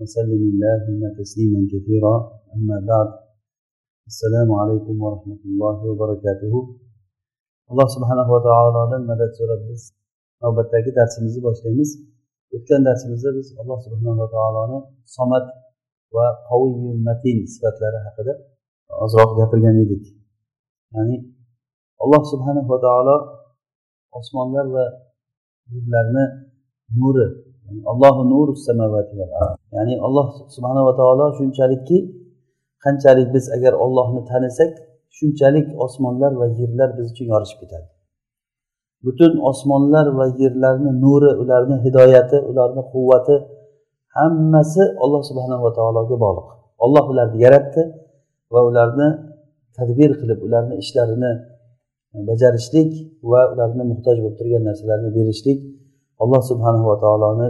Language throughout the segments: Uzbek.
وسلم اللهم تسليما كثيرا أما بعد السلام عليكم ورحمة الله وبركاته alloh subhanahu va taolodan madad so'rab biz navbatdagi darsimizni boshlaymiz o'tgan darsimizda biz alloh subhanava taoloni somat va qaviyul matin sifatlari haqida ozroq gapirgan edik ya'ni alloh subhanahu va taolo osmonlar va yerlarni nuri allohu nur ya'ni alloh subhanava taolo shunchalikki qanchalik biz agar ollohni tanisak shunchalik osmonlar va yerlar biz uchun yorishib ketadi. Butun osmonlar va yerlarni nuri ularni hidoyati ularni quvvati hammasi alloh subhanava taologa bog'liq. Olloh ularni yaratdi va ularni tadbir qilib ularni ishlarini bajarishlik va ularni muhtoj bo'lib turgan narsalarni berishlik alloh subhanava taoloni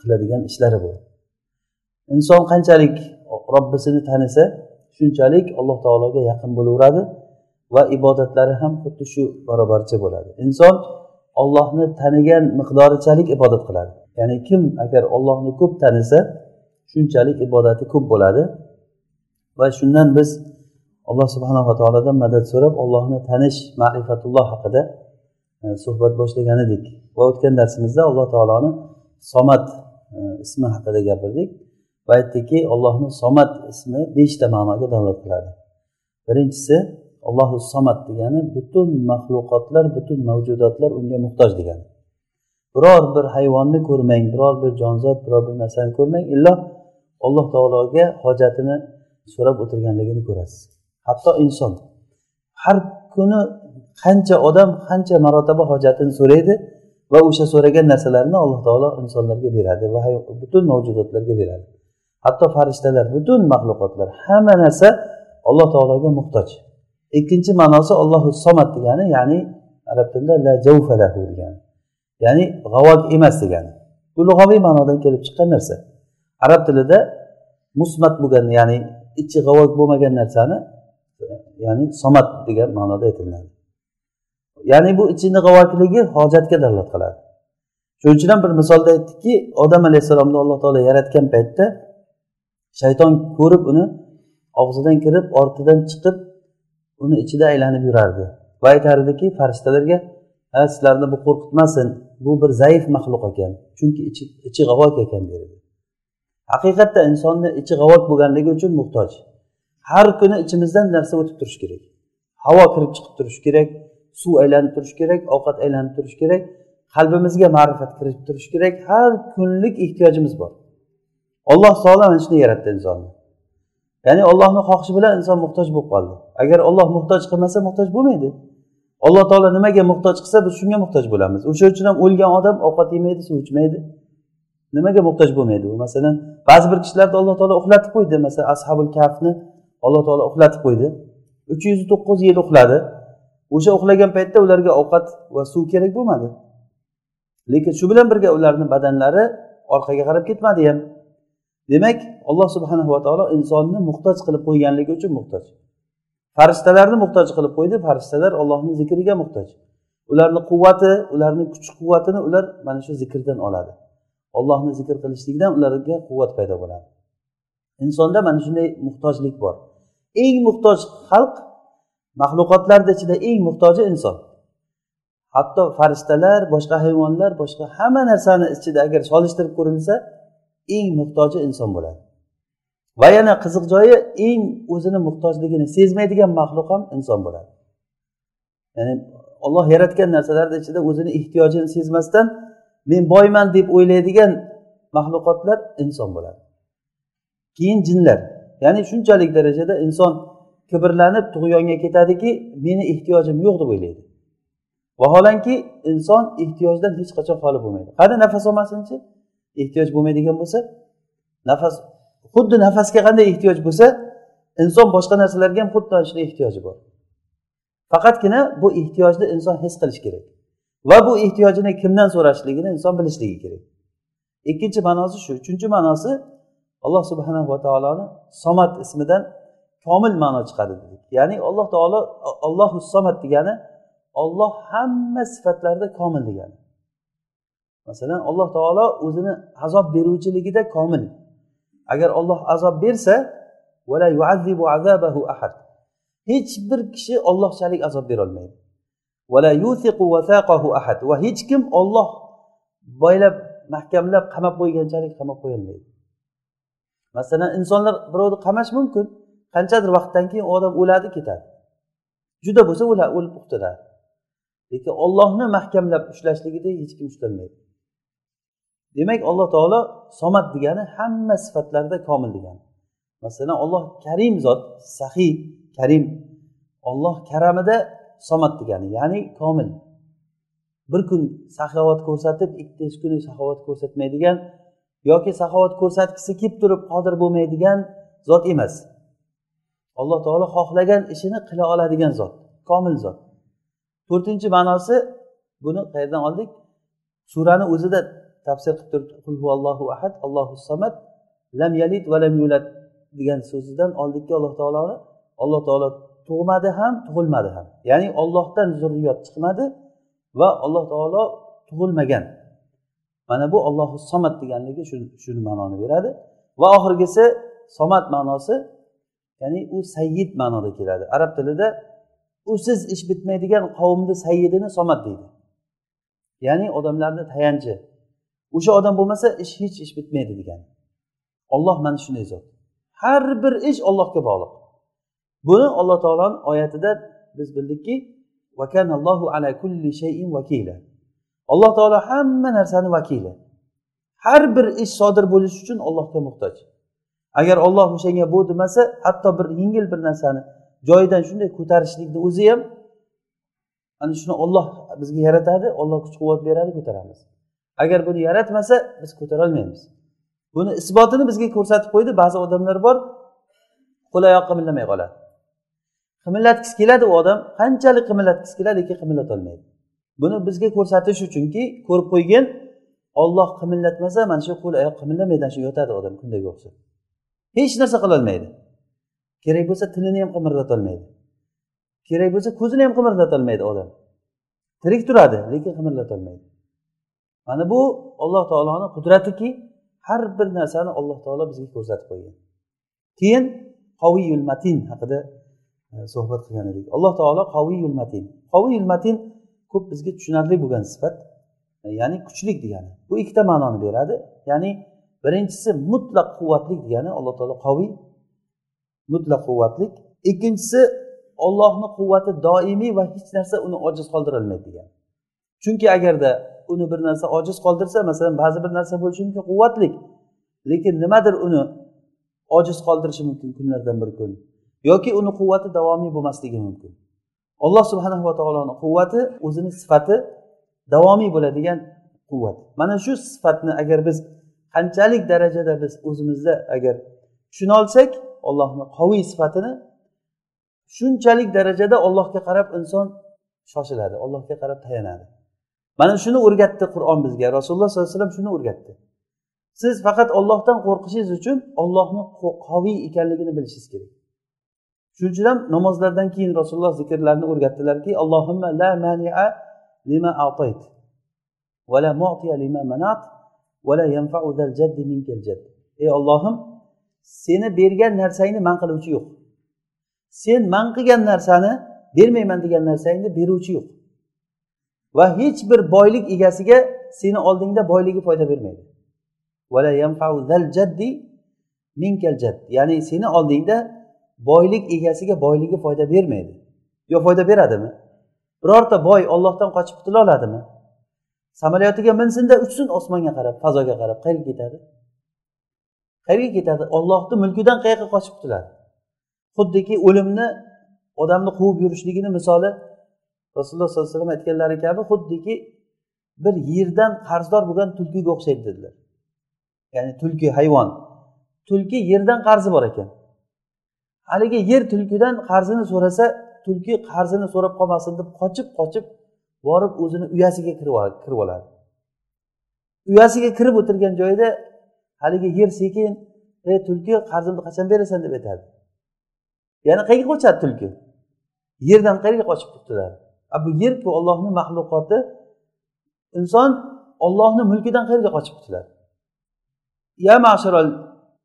qiladigan ishlari bu. Inson qanchalik robbisini tanisa shunchalik alloh taologa yaqin bo'laveradi va ibodatlari ham xuddi shu barobarcha bo'ladi. Inson ollohni tanigan miqdorichalik ibodat qiladi. Ya'ni kim agar ollohni ko'p tanisa shunchalik ibodati ko'p bo'ladi. Va shundan biz alloh subhanava taolodan madad so'rab ollohni tanish ma'rifatulloh haqida e, suhbat boshlagan edik. Va o'tgan darsimizda alloh taoloni somat e, ismi haqida gapirdik va aytdikki allohni somat ismi beshta ma'noga dalolat qiladi. Birinchisi allohu somat degani butun maxluqotlar butun mavjudotlar unga muhtoj degani. Biror bir hayvonni ko'rmang biror bir jonzot biror bir narsani ko'rmang illo alloh taologa hojatini so'rab o'tirganligini ko'rasiz. Hatto inson har kuni qancha odam qancha marotaba hojatini so'raydi va o'sha so'ragan narsalarni alloh taolo insonlarga beradi va butun mavjudotlarga beradi. Hatto farishtalar butun maxluqotlar hamma narsa alloh taologa muhtoj. Ikkinchi ma'nosi allohu somat degani ya'ni arab tilida la javfalahu degani. Ya'ni g'avot emas degani. Bu lug'aviy ma'nodan kelib chiqqan narsa. Arab tilida musmat bo'lgan ya'ni ichi g'avot bo'lmagan narsani ya'ni somat degan ma'noda aytiladi. Ya'ni bu ichini g'avokligi hojatga dalolat qiladi. Shuning uchun ham bir misolda aytdikki odam alayhissalomni alloh taolo yaratgan paytda shayton ko'rib uni og'zidan kirib ortidan chiqib uni ichida aylanib yurardi. Va aytardiki farishtalarga ha sizlarni bu qo'rqitmasin bu bir zaif maxluq ekan chunki ichi ichi g'avok ekan derdi. Haqiqatda insonni ichi g'avok bo'lganligi uchun muhtoj. Har kuni ichimizdan narsa o'tib turishi kerak. Havo kirib chiqib turishi kerak suv aylanib turishi kerak ovqat aylanib turishi kerak qalbimizga ma'rifat kirib turishi kerak. Har kunlik ehtiyojimiz bor. Olloh taolo mana shunday yaratdi insonni. Ya'ni ollohni xohishi bilan inson muhtoj bo'lib qoldi. Agar olloh muhtoj qilmasa muhtoj bo'lmaydi. Alloh taolo nimaga muhtoj qilsa biz shunga muhtoj bo'lamiz. O'sha uchun ham o'lgan odam ovqat yemaydi suv ichmaydi. Nimaga muhtoj bo'lmaydi u? Masalan ba'zi bir kishilarni alloh taolo uxlatib qo'ydi. Masalan ashabul kafni alloh taolo uxlatib qo'ydi. Uch yuz to'qqiz yil uxladi. O'sha uxlagan paytda ularga ovqat va suv kerak bo'lmadi. Lekin shu bilan birga ularni badanlari orqaga qarab ketmadi ham. Demak alloh subhanava taolo insonni muhtoj qilib qo'yganligi uchun muhtoj. Farishtalarni muhtoj qilib qo'ydi farishtalar ollohni zikriga muhtoj. Ularni quvvati ularni kuch quvvatini ular mana shu zikrdan oladi. Ollohni zikr qilishlikdan ularga quvvat paydo bo'ladi. Insonda mana shunday muhtojlik bor. Eng muhtoj xalq maxluqotlarni ichida eng muhtoji inson. Hatto farishtalar boshqa hayvonlar boshqa hamma narsani ichida agar solishtirib ko'rilsa eng muhtoji inson bo'ladi. Va yana qiziq joyi eng o'zini muhtojligini sezmaydigan maxluq ham inson bo'ladi. Ya'ni olloh yaratgan narsalarni ichida o'zini ehtiyojini sezmasdan men boyman deb o'ylaydigan maxluqotlar inson bo'ladi. Keyin jinlar. Ya'ni shunchalik darajada inson kibrlanib tug'yonga ketadiki meni ehtiyojim yo'q deb o'ylaydi. Vaholanki inson ehtiyojdan hech qachon xoli bo'lmaydi. Qani nafas olmasinchi? Ehtiyoj bo'lmaydigan bo'lsa nafas xuddi nafasga qanday ehtiyoj bo'lsa inson boshqa narsalarga ham xuddi ana shunday ehtiyoji bor. Faqatgina bu ehtiyojni inson his qilishi kerak va bu ehtiyojini kimdan so'rashligini inson bilishligi kerak. Ikkinchi ma'nosi shu. Uchinchi ma'nosi alloh subhanahu va taoloni somat ismidan komil ma'no chiqadi dedik. Ya'ni alloh taolo ollohu somat degani olloh hamma sifatlarda komil degani. Masalan alloh taolo o'zini azob beruvchiligida komil. Agar olloh azob bersa ahad. Hech bir kishi ollohchalik azob berolmaydi va hech kim olloh boylab mahkamlab qamab qo'yganchalik qamab qo'yolmaydi. Masalan insonlar birovni qamash mumkin. Qanchadir vaqtdan keyin u odam o'ladi ketadi. Juda bo'lsa o'lib qutuladi lekin ollohni mahkamlab ushlashligida hech kim ushlolmaydi demak alloh taolo somat degani hamma sifatlarda komil degani. Masalan olloh karim zot sahiy karim olloh karamida somat degani ya'ni komil. Bir kun saxovat ko'rsatib ikkinchi kuni saxovat ko'rsatmaydigan yoki saxovat ko'rsatgisi kelib turib qodir bo'lmaydigan zot emas. Alloh taolo xohlagan ishini qila oladigan zot komil zot. To'rtinchi ma'nosi buni qayerdan oldik? Surani o'zida tafsir qilib turib allohu ahad allohu samad lam yalid va lam yulad degan so'zidan oldikki alloh taoloni alloh taolo tug'madi ham tug'ilmadi ham. Ya'ni ollohdan zurriyot chiqmadi va alloh taolo tug'ilmagan. Mana bu ollohu somat deganligi shuni ma'noni beradi. Va oxirgisi somat ma'nosi ya'ni u sayyid ma'noda keladi. Arab tilida usiz ish bitmaydigan qavmni sayyidini somat deydi. Ya'ni odamlarni tayanchi. O'sha odam bo'lmasa ish hech ish bitmaydi degani. Olloh mana shunday zot. Har bir ish ollohga bog'liq. Buni alloh taoloni oyatida biz bildikki ala kulli shayin vakila alloh taolo hamma narsani vakili har bir ish sodir bo'lishi uchun allohga muhtoj. Agar olloh o'shanga bu demasa hatto bir yengil bir narsani joyidan shunday ko'tarishlikni o'zi ham ana shuni olloh bizga yaratadi olloh kuch quvvat beradi ko'taramiz. Agar buni yaratmasa biz ko'tarolmaymiz buni isbotini bizga ko'rsatib qo'ydi ba'zi odamlar bor qo'l oyoq qimillamay qoladi. Qimillatgisi keladi u odam qanchalik qimillatgisi keladi lekin qimillatolmaydi buni bizga ko'rsatish uchunki ko'rib qo'ygin olloh qimillatmasa mana shu qo'l oyoq qimillamaydi shu yotadi odam kundaga o'xshab. Hech narsa qilolmaydi. Kerak bo'lsa tilini ham qimirlatolmaydi kerak bo'lsa ko'zini ham qimirlatolmaydi odam. Tirik turadi lekin qimirlatolmaydi mana bu alloh taoloni qudratiki har bir narsani alloh taolo bizga ko'rsatib qo'ygan. Keyin qoviyul matin haqida e, suhbat qilgan edik. Alloh taolo qoviyul matin. Qoviyul matin ko'p bizga tushunarli bo'lgan sifat e, ya'ni kuchlik degani. Bu ikkita ma'noni beradi. Ya'ni birinchisi mutlaq quvvatlik degani alloh taolo qoviy mutlaq quvvatlik. Ikkinchisi ollohni quvvati doimiy va hech narsa uni ojiz qoldirolmaydi degan. Chunki agarda uni bir narsa ojiz qoldirsa masalan ba'zi bir narsa bo'lishi mumkin quvvatlik. Lekin nimadir uni ojiz qoldirishi mumkin kunlardan bir kun yoki uni quvvati davomiy bo'lmasligi mumkin. Alloh subhanahu va taoloni quvvati o'zini sifati davomiy bo'ladigan quvvat. Mana shu sifatni agar biz qanchalik darajada biz o'zimizda agar tushuna olsak ollohni qoviy sifatini shunchalik darajada ollohga qarab inson shoshiladi ollohga qarab tayanadi. Mana shuni o'rgatdi qur'on bizga. Rasululloh sollallohu alayhi vasallam shuni o'rgatdi. Siz faqat ollohdan qo'rqishingiz uchun ollohni qoviy ekanligini bilishingiz kerak. Shuning uchun ham namozlardan keyin rasululloh zikrlarni o'rgatdilarki allohimma la mania lima atayt va la mu'tiya lima manat ey ollohim seni bergan narsangni man qiluvchi yo'q. Sen man qilgan narsani bermayman degan narsangni beruvchi yo'q. Va hech bir boylik egasiga seni oldingda boyligi foyda bermaydi. ya'ni seni oldingda boylik egasiga boyligi foyda bermaydi. Yo foyda beradimi? Birorta boy ollohdan qochib qutula oladimi? Samolyotiga minsinda uchsin osmonga qarab fazoga qarab qayerga ketadi? Qayerga ketadi? Ollohni mulkidan qayoqqa qochib qutuladi xuddiki o'limni odamni quvib yurishligini misoli rasululloh sollallohu alayhi vasallam aytganlari kabi xuddiki bir yerdan qarzdor bo'lgan tulkiga o'xshaydi dedilar. Ya'ni tulki hayvon. Tulki yerdan qarzi bor ekan. Haligi yer tulkidan qarzini so'rasa tulki qarzini so'rab qolmasin deb qochib qochib borib o'zini uyasiga kirib oladi. Uyasiga kirib o'tirgan joyida haligi yer sekin ey tulki qarzimni qachon berasan? deb aytadi. Yana qayerga qochadi tulki? Yerdan qayerga qochib qutuladi bu yerku ollohni maxluqoti. Inson ollohni mulkidan qayerga qochib qutuladi ya masharal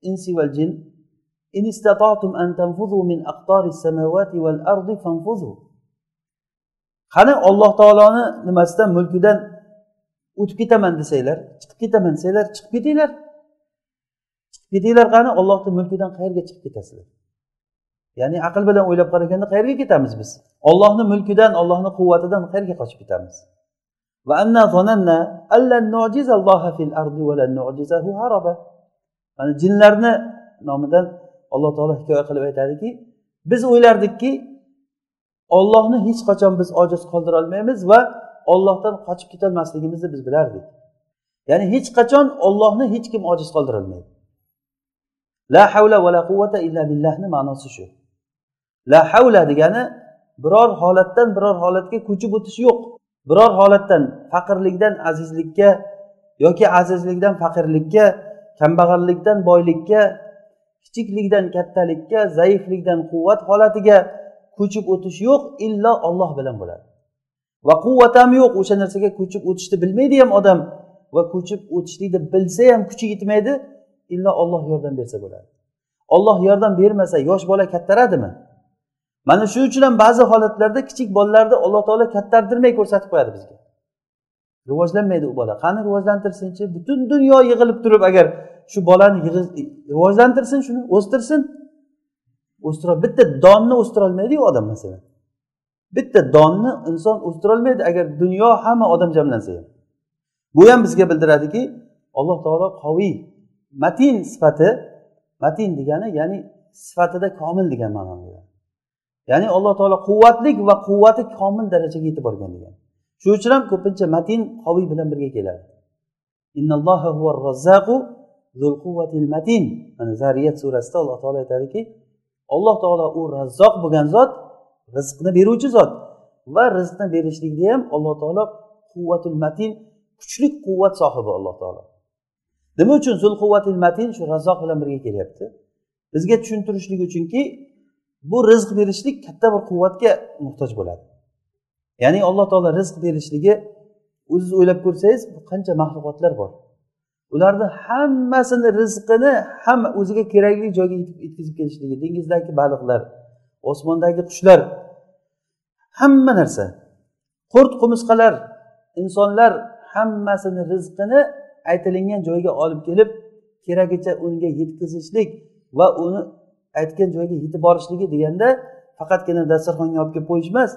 insi val jin in istata'tum an tanfuzu min aqtari samawati val ardi fanfuzu. Qani olloh taoloni nimasidan mulkidan o'tib ketaman desanglar chiqib ketaman desanglar chiqib ketinglar. Chiqib ketinglar qani ollohni mulkidan qayerga chiqib ketasizlar? Ya'ni aql bilan o'ylab qaraganda qayerga ketamiz biz? Ollohni mulkidan ollohni quvvatidan qayerga qochib ketamiz? Mana jinlarni nomidan alloh taolo hikoya qilib aytadiki biz o'ylardikki ollohni hech qachon biz ojiz qoldirolmaymiz va ollohdan qochib ketolmasligimizni biz bilardik. Ya'ni hech qachon ollohni hech kim ojiz qoldirolmaydi la havla va la quvvata illa billahni ma'nosi shu. La havla degani biror holatdan biror holatga ko'chib o'tish yo'q. Biror holatdan faqirlikdan azizlikka yoki azizlikdan faqirlikka kambag'allikdan boylikka kichiklikdan kattalikka zaiflikdan quvvat holatiga ko'chib o'tish yo'q illo olloh bilan bo'ladi. Va quvvat ham yo'q o'sha narsaga ko'chib o'tishni bilmaydi ham odam va ko'chib o'tishlikni bilsa ham kuchi yetmaydi illo olloh yordam bersa bo'ladi. Olloh yordam bermasa yosh bola kattaradimi? Mana shuning uchun ham ba'zi holatlarda kichik bolalarni alloh taolo kattartirmay ko'rsatib qo'yadi bizga. Rivojlanmaydi u bola. Qani rivojlantirsinchi? Butun dunyo yig'ilib turib agar shu bolani rivojlantirsin shuni o'stirsin. O'stira bitta donni o'stirolmaydiyu odam masalan. Bitta donni inson o'stirolmaydi agar dunyo hamma odam jamlansa ham. Bu ham bizga bildiradiki alloh taolo qoviy matin sifati matin degani ya'ni sifatida komil degan ma'noni ya'ni alloh taolo quvvatlik va quvvati komil darajaga yetib borgan degan. Shuning uchun ham ko'pincha matin qoviy bilan birga keladi. Matin. Mana zariyat surasida alloh taolo aytadiki alloh taolo u razzoq bo'lgan zot rizqni beruvchi zot va rizqni berishlikda ham alloh taolo quvvatul matin kuchli quvvat sohibi alloh taolo. Nima uchun zul quvvatil matin shu razzoq bilan birga kelyapti? Bizga tushuntirishlik uchunki bu rizq berishlik katta bir quvvatga muhtoj bo'ladi. Ya'ni alloh taolo rizq berishligi o'ziz o'ylab ko'rsangiz qancha maxluqotlar bor. Ularni hammasini rizqini hamma o'ziga kerakli joyga yetkazib kelishligi dengizdagi baliqlar osmondagi qushlar hamma narsa. Qurt qumursqalar insonlar hammasini rizqini aytilingan joyga olib kelib keragicha unga yetkazishlik va uni aytgan joyga yetib borishligi deganda faqatgina dasturxonga olib kelib qo'yish emas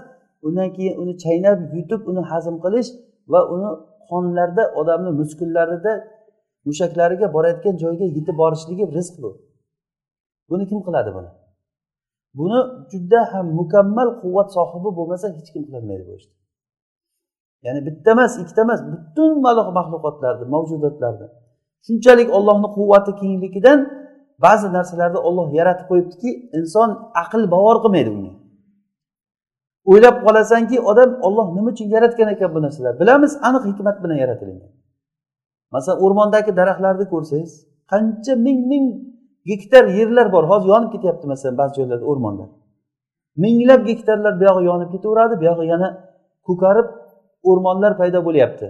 undan keyin uni chaynab yutib uni hazm qilish va uni qonlarda odamni muskullarida mushaklariga borayotgan joyga yetib borishligi rizq bu. Buni kim qiladi buni? Buni juda ham mukammal quvvat sohibi bo'lmasa hech kim qilolmaydi bu ishni. Ya'ni bitta emas ikkita emas butun maxluqotlarni mavjudotlarni shunchalik ollohni quvvati kengligidan ba'zi narsalarni olloh yaratib qo'yibdiki inson aql bovar qilmaydi unga o'ylab qolasanki odam olloh nima uchun yaratgan ekan bu narsalarni bilamiz aniq hikmat bilan yaratilgan masalan o'rmondagi daraxtlarni ko'rsangiz qancha ming ming gektar yerlar bor. Hozir yonib ketyapti masalan ba'zi joylarda o'rmonlar minglab gektarlar buyog'i yonib ketaveradi buyog'i yana ko'karib o'rmonlar paydo bo'lyapti.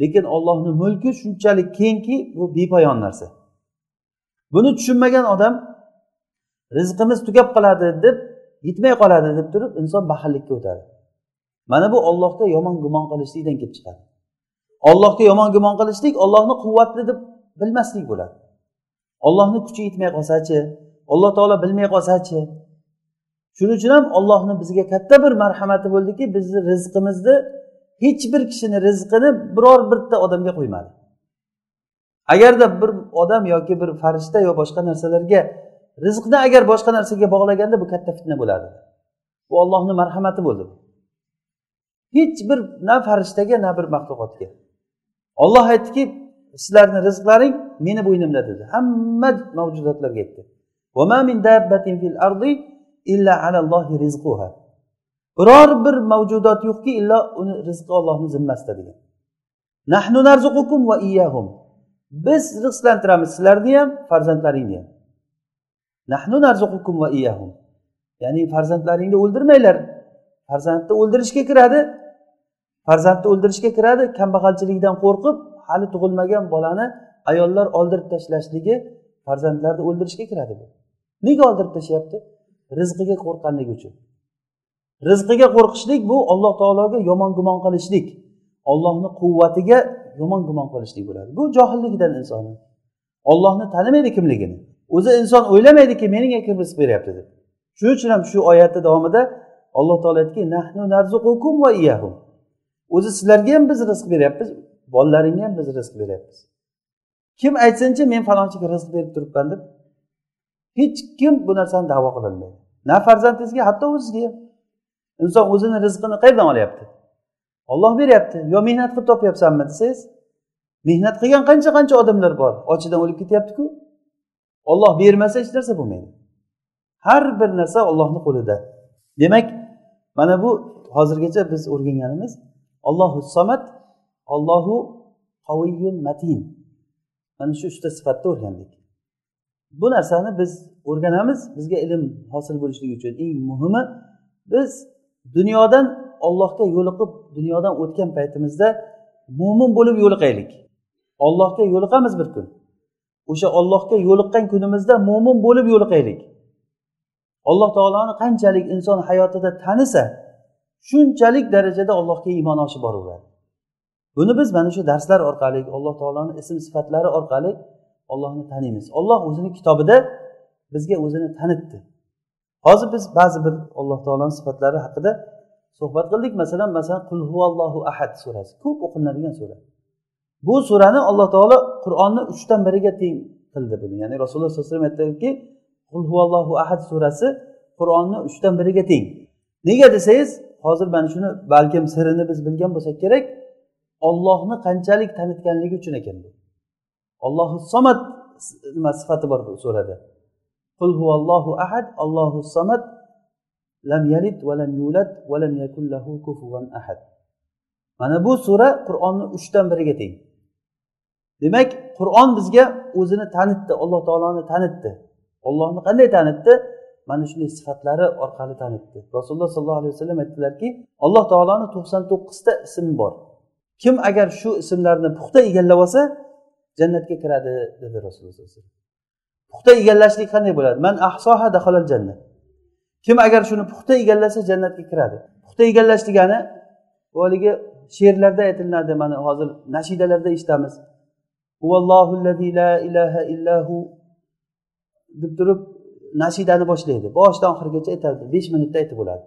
Lekin ollohni mulki shunchalik kengki bu bepoyon narsa. Buni tushunmagan odam rizqimiz tugab qoladi deb yetmay qoladi deb turib inson baxillikka o'tadi. Mana bu ollohga yomon gumon qilishlikdan kelib chiqadi. Ollohga yomon gumon qilishlik ollohni quvvatli deb bilmaslik bo'ladi. Ollohni kuchi yetmay qolsachi alloh taolo bilmay qolsachi shuning uchun ham ollohni bizga katta bir marhamati bo'ldiki bizni rizqimizni hech bir kishini rizqini biror bitta odamga qo'ymadi. Agarda bir odam yoki bir farishta yo boshqa narsalarga rizqni agar boshqa narsaga bog'laganda bu katta fitna bo'ladi. Bu ollohni marhamati bo'ldi. Hech bir na farishtaga na bir maxluqotga. Olloh aytdiki sizlarni rizqlaring meni bo'ynimda dedi. Hamma mavjudotlarga aytdi biror bir mavjudot yo'qki illo uni rizqi ollohni zimmasida degan. Nahnu narzuqukum va iyyahum. Biz rizqlantiramiz sizlarni ham farzandlaringni ham. Nahnu narzuqukum va iyyahum. Ya'ni farzandlaringni o'ldirmanglar. Farzandni o'ldirishga kiradi. Farzandni o'ldirishga kiradi kambag'alchilikdan qo'rqib hali tug'ilmagan bolani ayollar oldirib tashlashligi farzandlarni o'ldirishga kiradi bu. Nega oldirib tashlayapti rizqiga qo'rqqanligi uchun. Rizqiga qo'rqishlik bu alloh taologa yomon gumon qilishlik. Ollohni quvvatiga yomon gumon qilishlik bo'ladi. Bu johilligidan insonni ollohni tanimaydi kimligini. O'zi inson o'ylamaydiki menga kim rizq beryapti deb. Shuning uchun ham shu oyatni davomida alloh taolo aytdiki nahnu narzuqukum va iyahum o'zi sizlarga ham biz rizq beryapmiz bolalaringga ham biz rizq beryapmiz. Kim aytsinchi men falonchiga rizq berib turibman deb hech kim bu narsani davo qilolmaydi. Na farzandingizga hatto o'zizga ham. Inson o'zini rizqini qayerdan olyapti? Olloh beryapti. Yo mehnat qilib topyapsanmi desangiz mehnat qilgan qancha qancha odamlar bor. Ochidan o'lib ketyaptiku. Olloh bermasa hech narsa bo'lmaydi. Har bir narsa ollohni qo'lida. Demak mana bu hozirgacha biz o'rganganimiz ollohu somat ollohu qaviyun matin. Mana shu uchta sifatni o'rgandik. Bu narsani biz o'rganamiz bizga ilm hosil bo'lishligi uchun. Eng muhimi biz dunyodan ollohga yo'liqib dunyodan o'tgan paytimizda mo'min bo'lib yo'liqaylik. Ollohga yo'liqamiz bir kun. O'sha ollohga yo'liqqan kunimizda mo'min bo'lib yo'liqaylik. Alloh taoloni qanchalik inson hayotida tanisa shunchalik darajada allohga iymon oshib boraveradi buni biz mana shu darslar orqali alloh taoloni ism sifatlari orqali ollohni taniymiz. Olloh o'zini kitobida bizga o'zini tanitdi. Hozir biz ba'zi bir alloh taoloni sifatlari haqida suhbat qildik. Masalan masalan qul huvallohu ahad surasi. Ko'p o'qilinadigan sura. Bu surani alloh taolo qur'onni uchdan biriga teng qildi buni. Ya'ni rasululloh sallallohu alayhi vasallam aytdiki qul huvallohu ahad surasi qur'onni uchdan biriga teng. Nega desangiz hozir mana shuni balkim sirini biz bilgan bo'lsak kerak ollohni qanchalik tanitganligi uchun ekan bu. Ollohu somat nima sifati bor bu surada? Qul huvallohu ahad allohu somat lam yalid va lam yulad va lam yakun lahu kufuvan ahad. Mana bu sura qur'onni uchdan biriga teng. Demak qur'on bizga o'zini tanitdi alloh taoloni tanitdi. Ollohni qanday tanitdi? Mana shunday sifatlari orqali tanitdi rasululloh sollallohu alayhi vasallam aytdilarki alloh taoloni to'qson to'qqizta ismi bor. Kim agar shu ismlarni puxta egallab olsa jannatga kiradi dedi rasululloh sallallohu alayhi vasallam. Puxta egallashlik qanday bo'ladi? Man ahsoha dahalal jannat kim agar shuni puxta egallasa jannatga kiradi. Puxta egallash degani bu haligi she'rlarda aytilinadi mana hozir nashidalarda eshitamiz. La ilaha illahu deb turib nashidani boshlaydi. Boshidan oxirigacha aytadi besh minutda aytib bo'ladi.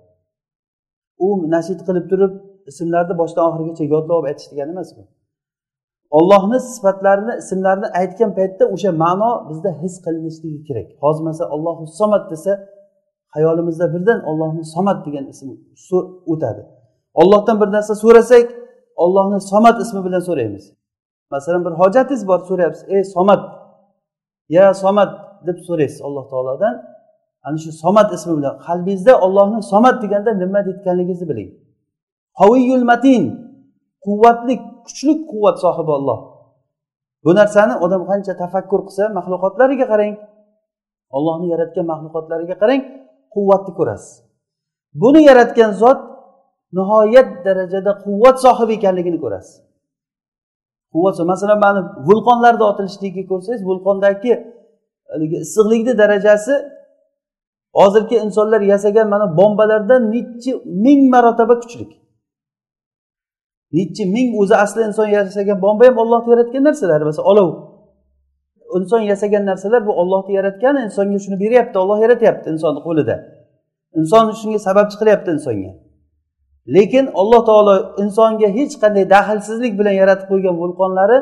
U nashid qilib turib ismlarni boshidan oxirigacha yodlab aytish degani emas bu ollohni sifatlarini ismlarini aytgan paytda o'sha ma'no bizda his qilinishligi kerak. Hozir masalan ollohu somat desa hayolimizda birdan ollohni somad degan ism o'tadi. Ollohdan bir narsa so'rasak ollohni somad ismi bilan so'raymiz. Masalan bir hojatingiz bor so'rayapsiz ey somad ya somad deb so'raysiz alloh taolodan. Ana shu somad ismi bilan qalbingizda ollohni somad deganda nima deyotganligingizni biling. Qoviyul matin quvvatli kuchli quvvat sohibi olloh bu narsani odam qancha tafakkur qilsa maxluqotlariga qarang. Ollohni yaratgan maxluqotlariga qarang quvvatni ko'rasiz. Buni yaratgan zot nihoyat darajada quvvat sohibi ekanligini ko'rasiz. Quvvat masalan mana vulqonlarni otilishligiga ko'rsangiz vulqondagi haligi issiqlikni darajasi hozirgi insonlar yasagan mana bombalardan nechi ming marotaba kuchli nechi ming o'zi asli inson yasagan bomba ham ollohni yaratgan narsalar. Masalan olov. Inson yasagan narsalar bu ollohni yaratgani insonga shuni beryapti olloh yaratyapti insonni qo'lida. Inson shunga sababchi qilyapti insonga. Lekin alloh taolo insonga hech qanday daxlsizlik bilan yaratib qo'ygan vulqonlari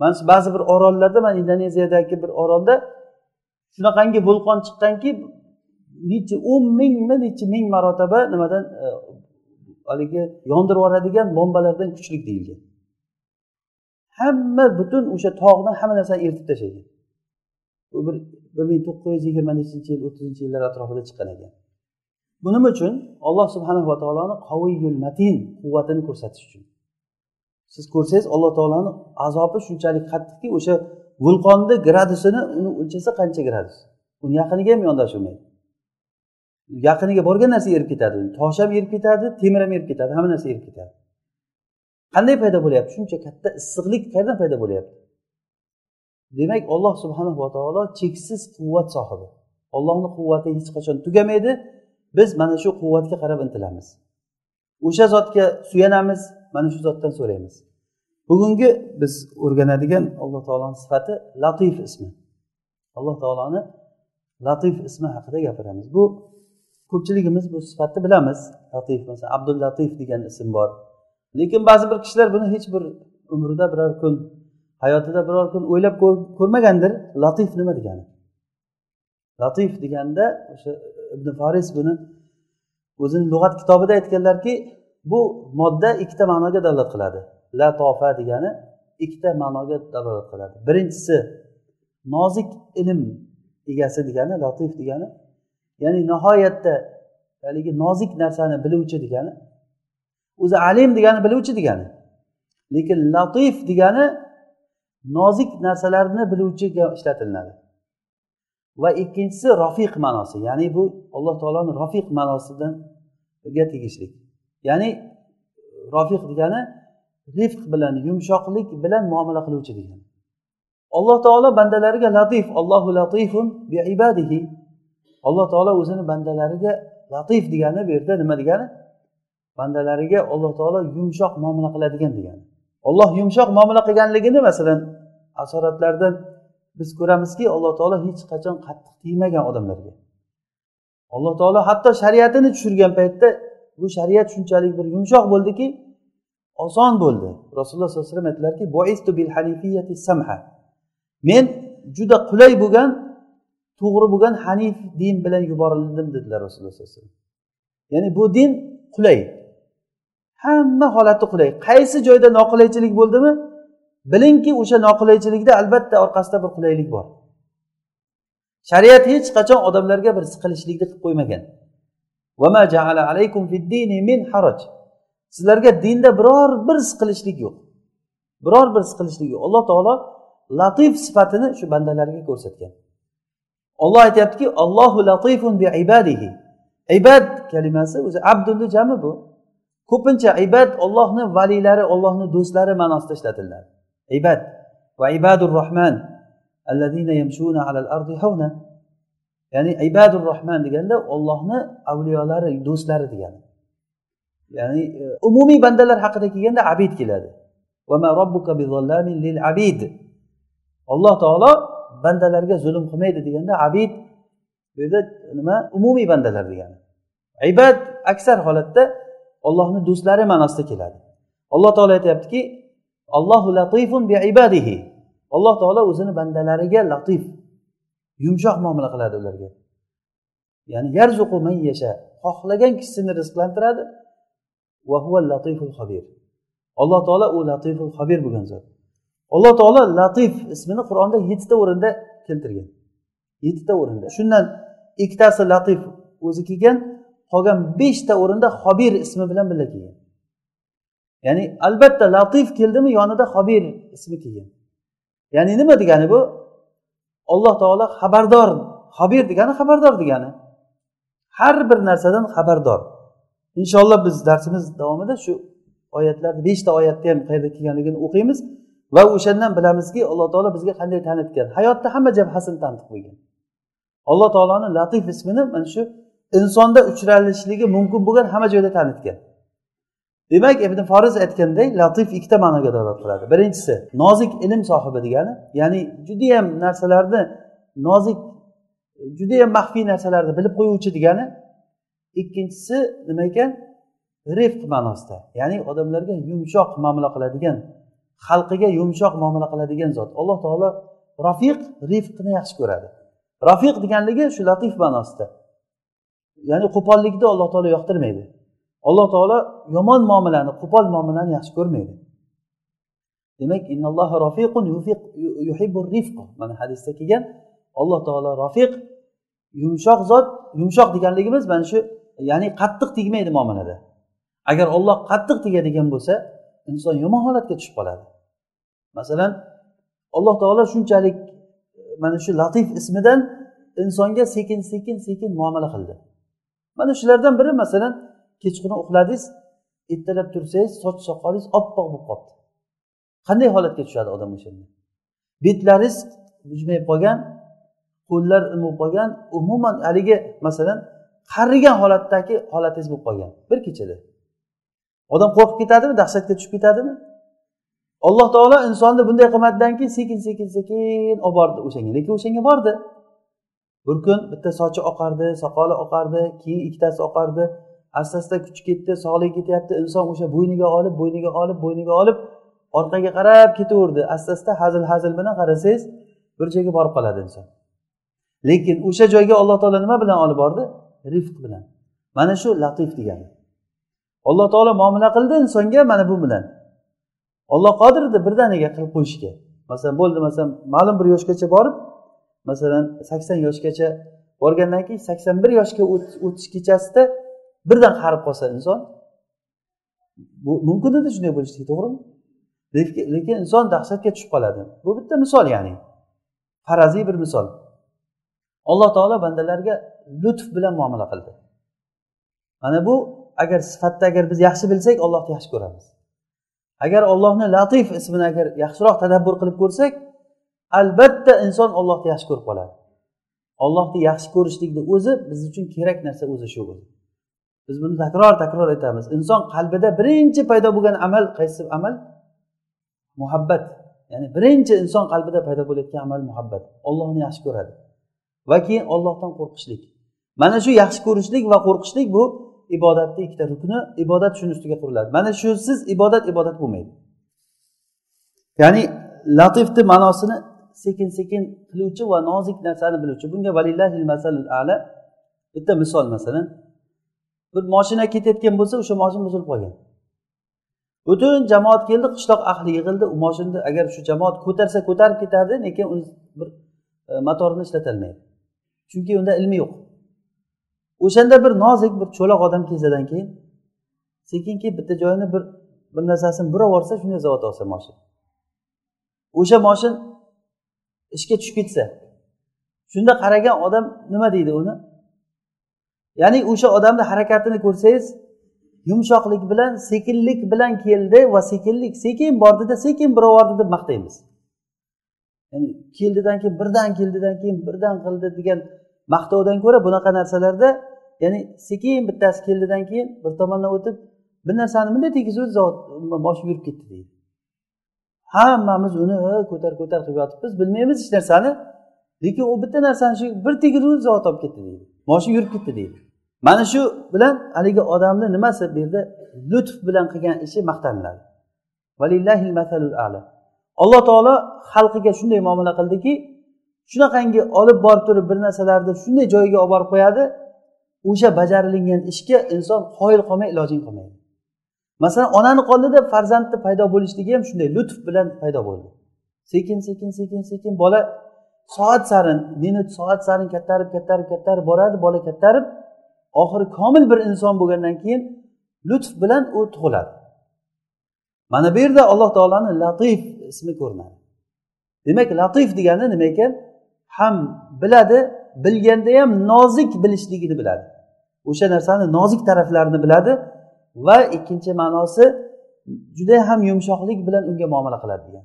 mana shu ba'zi bir orollarda mana indoneziyadagi bir orolda shunaqangi vulqon chiqqanki necha o'n mingmi necha ming marotaba nimadan e, haligi yondirib yuboradigan bombalardan kuchli deyilgan. Hamma butun o'sha tog'ni hamma narsani eritib tashlagan. U bir bir ming to'qqiz yuz yigirma nechinchi yil o'ttizinchi yillar atrofida chiqqan ekan. Buning uchun alloh subhanava taoloni qaviyul matin quvvatini ko'rsatish uchun siz ko'rsangiz alloh taoloni azobi shunchalik qattiqki o'sha vulqonni gradusini uni o'lchasa qancha gradus? Uni yaqiniga ham yondashilmaydi. Yaqiniga borgan narsa erib ketadi. Tosh ham erib ketadi temir ham erib ketadi hamma narsa erib ketadi. Qanday paydo bo'lyapti? Shuncha katta issiqlik qayerdan paydo bo'lyapti? Demak olloh subhanava taolo cheksiz quvvat sohibi. Ollohni quvvati hech qachon tugamaydi. Biz mana shu quvvatga qarab intilamiz. O'sha zotga suyanamiz mana shu zotdan so'raymiz. Bugungi biz o'rganadigan alloh taoloni sifati latif ismi. Alloh taoloni latif ismi haqida gapiramiz. Bu ko'pchiligimiz bu sifatni bilamiz. Latif masalan abdul latif degan ism bor. Lekin ba'zi bir kishilar buni hech bir umrida biror kun hayotida biror kun o'ylab ko'rmagandir. Latif nima degani? Latif deganda o'sha ibn faris buni o'zini lug'at kitobida aytganlarki bu modda ikkita ma'noga dalolat qiladi. Latofa degani ikkita ma'noga dalolat qiladi. Birinchisi nozik ilm egasi degani latif degani ya'ni nihoyatda haligi nozik narsani biluvchi degani o'zi alim degani biluvchi degani lekin latif degani nozik narsalarni biluvchiga ishlatilinadi va ikkinchisi rofiq ma'nosi ya'ni bu alloh taoloni rofiq ma'nosiga tegishli ya'ni rofiq degani rifq bilan yumshoqlik bilan muomala qiluvchi degani. Alloh taolo bandalariga latif allohu latifun bi ibadihi. Alloh taolo o'zini bandalariga latif degani bu yerda nima degani? Bandalariga alloh taolo yumshoq muomala qiladigan degani. Olloh yumshoq muomala qilganligini masalan asoratlardan biz ko'ramizki alloh taolo hech qachon qattiq tegmagan odamlarga. Alloh taolo hatto shariatini tushirgan paytda bu shariat shunchalik bir yumshoq bo'ldiki oson bo'ldi. Rasululloh sollallohu alayhi vasallam aytdilarki men juda qulay bo'lgan to'g'ri bo'lgan hanif din bilan yuborildim dedilar rasululloh sollallohu alayhi vasallam. Ya'ni bu din qulay. Hamma holati qulay. Qaysi joyda noqulaychilik bo'ldimi? Bilingki o'sha noqulaychilikda albatta orqasida bir qulaylik bor. Shariat hech qachon odamlarga bir siqilishlikni qilib qo'ymagan. Sizlarga dinda biror bir siqilishlik yo'q. Biror bir siqilishlik yo'q. Alloh taolo latif sifatini shu bandalariga ko'rsatgan. Olloh aytyaptiki allohu latifun bi ibadihi. Ibad kalimasi o'zi abdulni jami bu. Ko'pincha ibad ollohni valiylari ollohni do'stlari ma'nosida ishlatiladi. Ibad va ibadur rohman allazina yamshuna alal ardi havna ya'ni ibadur rohman deganda ollohni avliyolari do'stlari degani. Ya'ni umumiy bandalar haqida kelganda abid keladi. abid alloh taolo bandalarga zulm qilmaydi deganda abid bu yerda nima? Umumiy bandalar degani. Ibad aksar holatda ollohni do'stlari ma'nosida keladi. Alloh taolo aytyaptiki allohu latifun bi ibadihi. Alloh taolo o'zini bandalariga latif yumshoq muomala qiladi ularga. Ya'ni yarzuqu man yasha xohlagan kishisini rizqlantiradi. Va huva latiful xabir alloh taolo u latiful xabir bo'lgan zot. Alloh taolo latif ismini qur'onda yettita o'rinda keltirgan. Yettita o'rinda. Shundan ikkitasi latif o'zi kelgan qolgan beshta o'rinda xobir ismi bilan birga kelgan. Ya'ni albatta latif keldimi yonida xobir ismi kelgan. Ya'ni nima degani bu? Alloh taolo xabardor xobir degani xabardor degani. Har bir narsadan xabardor. Inshaalloh biz darsimiz davomida shu oyatlarni beshta oyatni ham qayerda kelganligini o'qiymiz va o'shandan bilamizki alloh taolo bizga qanday tanitgan hayotda hamma jabhasini tanitib qo'ygan alloh taoloni latif ismini mana shu insonda uchralishligi mumkin bo'lgan hamma joyda tanitgan demak ibn foriz aytganday latif ikkita ma'noga dalolat qiladi. Birinchisi nozik ilm sohibi degani ya'ni judayam narsalarni nozik judayam maxfiy narsalarni bilib qo'yuvchi degani. Ikkinchisi nima ekan? Rifq ma'nosida ya'ni odamlarga yumshoq muomala qiladigan xalqiga yumshoq muomala qiladigan zot. Alloh taolo rafiq rifqni yaxshi ko'radi. Rafiq deganligi shu latif ma'nosida. Ya'ni qo'pollikni alloh taolo yoqtirmaydi. Alloh taolo yomon muomalani qo'pol muomalani yaxshi ko'rmaydi. Demak mana hadisda kelgan alloh taolo rofiq yumshoq zot yumshoq deganligimiz mana shu ya'ni qattiq tegmaydi muomalada. Agar olloh qattiq tegadigan bo'lsa inson yomon holatga tushib qoladi. Masalan alloh taolo shunchalik mana shu latif ismidan insonga sekin sekin sekin muomala qildi. Mana shulardan biri masalan kechqurun uxladingiz ertalab tursangiz soch soqolingiz oppoq bo'lib qolibdi. Qanday holatga tushadi odam o'shanda betlaringiz bujmayib qolgan qo'llar nima bo'lib qolgan umuman haligi masalan qarigan holatdagi holatingiz bo'lib qolgan bir kechada. Odam qo'rqib ketadimi dahshatga tushib ketadimi? Alloh taolo insonni bunday qilmadidan keyin sekin sekin sekin olib bordi o'shanga. Lekin o'shanga bordi. Bir kun bitta sochi oqardi soqoli oqardi keyin ikkitasi oqardi. Asta asta kuchi ketdi sog'ligi ketyapti inson o'sha bo'yniga olib bo'yniga olib bo'yniga olib orqaga qarab ketaverdi. Asta asta hazil hazil bilan qarasangiz bir joyga borib qoladi inson. Lekin o'sha joyga alloh taolo nima bilan olib bordi? Rifq bilan. Mana shu latif degani. Alloh taolo muomala qildi insonga mana bu bilan. Olloh qodir edi birdaniga qilib qo'yishga. Masalan bo'ldi masalan ma'lum bir yoshgacha borib masalan sakson yoshgacha borgandan keyin sakson bir yoshga o'tish kechasida birdan qarib qolsa inson bu mumkin edi shunday bo'lishligi to'g'rimi? Lekin inson dahshatga tushib qoladi. Bu bitta misol ya'ni. Faraziy bir misol. Alloh taolo bandalarga lutf bilan muomala qildi. Mana bu agar sifatda agar biz yaxshi bilsak ollohni yaxshi ko'ramiz. Agar ollohni latif ismini agar yaxshiroq tadabbur qilib ko'rsak albatta inson ollohni yaxshi ko'rib qoladi. Ollohni yaxshi ko'rishlikni o'zi biz uchun kerak narsa o'zi shu biz buni takror takror aytamiz. Inson qalbida birinchi paydo bo'lgan amal qaysi amal? Muhabbat. Ya'ni birinchi inson qalbida paydo bo'layotgan amal muhabbat. Ollohni yaxshi ko'radi. Va keyin ollohdan qo'rqishlik. Mana shu yaxshi ko'rishlik va qo'rqishlik bu ibodatni ikkita rukni. Ibodat shuni ustiga quriladi. Mana shusiz ibodat ibodat bo'lmaydi. Ya'ni latifni ma'nosini sekin sekin qiluvchi va nozik narsani biluvchi. Bunga valillahil masalul ala bitta misol masalan. Bir moshina ketayotgan bo'lsa o'sha moshina buzilib qolgan. Butun jamoat keldi qishloq ahli yig'ildi u moshinani agar shu jamoat ko'tarsa ko'tarib ketadi lekin uni bir e, motorini ishlatolmaydi chunki unda ilmi yo'q. O'shanda bir nozik bir cho'loq odam kelsadan keyin sekinki bitta joyini bir bir narsasini burab yuborsa shunday zavod olsa moshin o'sha moshin ishga tushib ketsa shunda qaragan odam nima deydi uni? Ya'ni o'sha odamni harakatini ko'rsangiz yumshoqlik bilan sekinlik bilan keldi va sekinlik sekin bordida sekin burab bordi deb maqtaymiz. Ya'ni keldidan keyin birdan keldidan keyin birdan qildi degan maqtovdan ko'ra bunaqa narsalarda ya'ni sekin bittasi keldidan keyin bir tomondan o'tib bir narsani bunday tegizib boshi yurib ketdi deydi. Hammamiz uni ko'tar ko'tar qilib yotibmiz bilmaymiz hech narsani lekin u bitta narsani shu bir tegiruvchi zavod olib ketdi deydi. Moshina yurib ketdi deydi. Mana shu bilan haligi odamni nimasi bu yerda? Lutf bilan qilgan ishi maqtaniladi. Alloh taolo xalqiga shunday muomala qildiki shunaqangi olib borib turib bir narsalarni shunday joyiga olib borib qo'yadi o'sha bajarilingan ishga inson qoyil qolmay ilojing qolmaydi. Masalan onani qonida farzandni paydo bo'lishligi ham shunday lutf bilan paydo bo'ldi. Sekin sekin sekin sekin bola soat sarin minut soat sarin kattarib kattarib kattarib boradi bola kattarib oxiri komil bir inson bo'lgandan keyin lutf bilan u tug'iladi. Mana bu yerda alloh taoloni latif ismi ko'rinadi. Demak latif degani nima ekan? Ham biladi bilganda ham nozik bilishligini biladi. O'sha narsani nozik taraflarini biladi va ikkinchi ma'nosi juda ham yumshoqlik bilan unga muomala qiladi degan.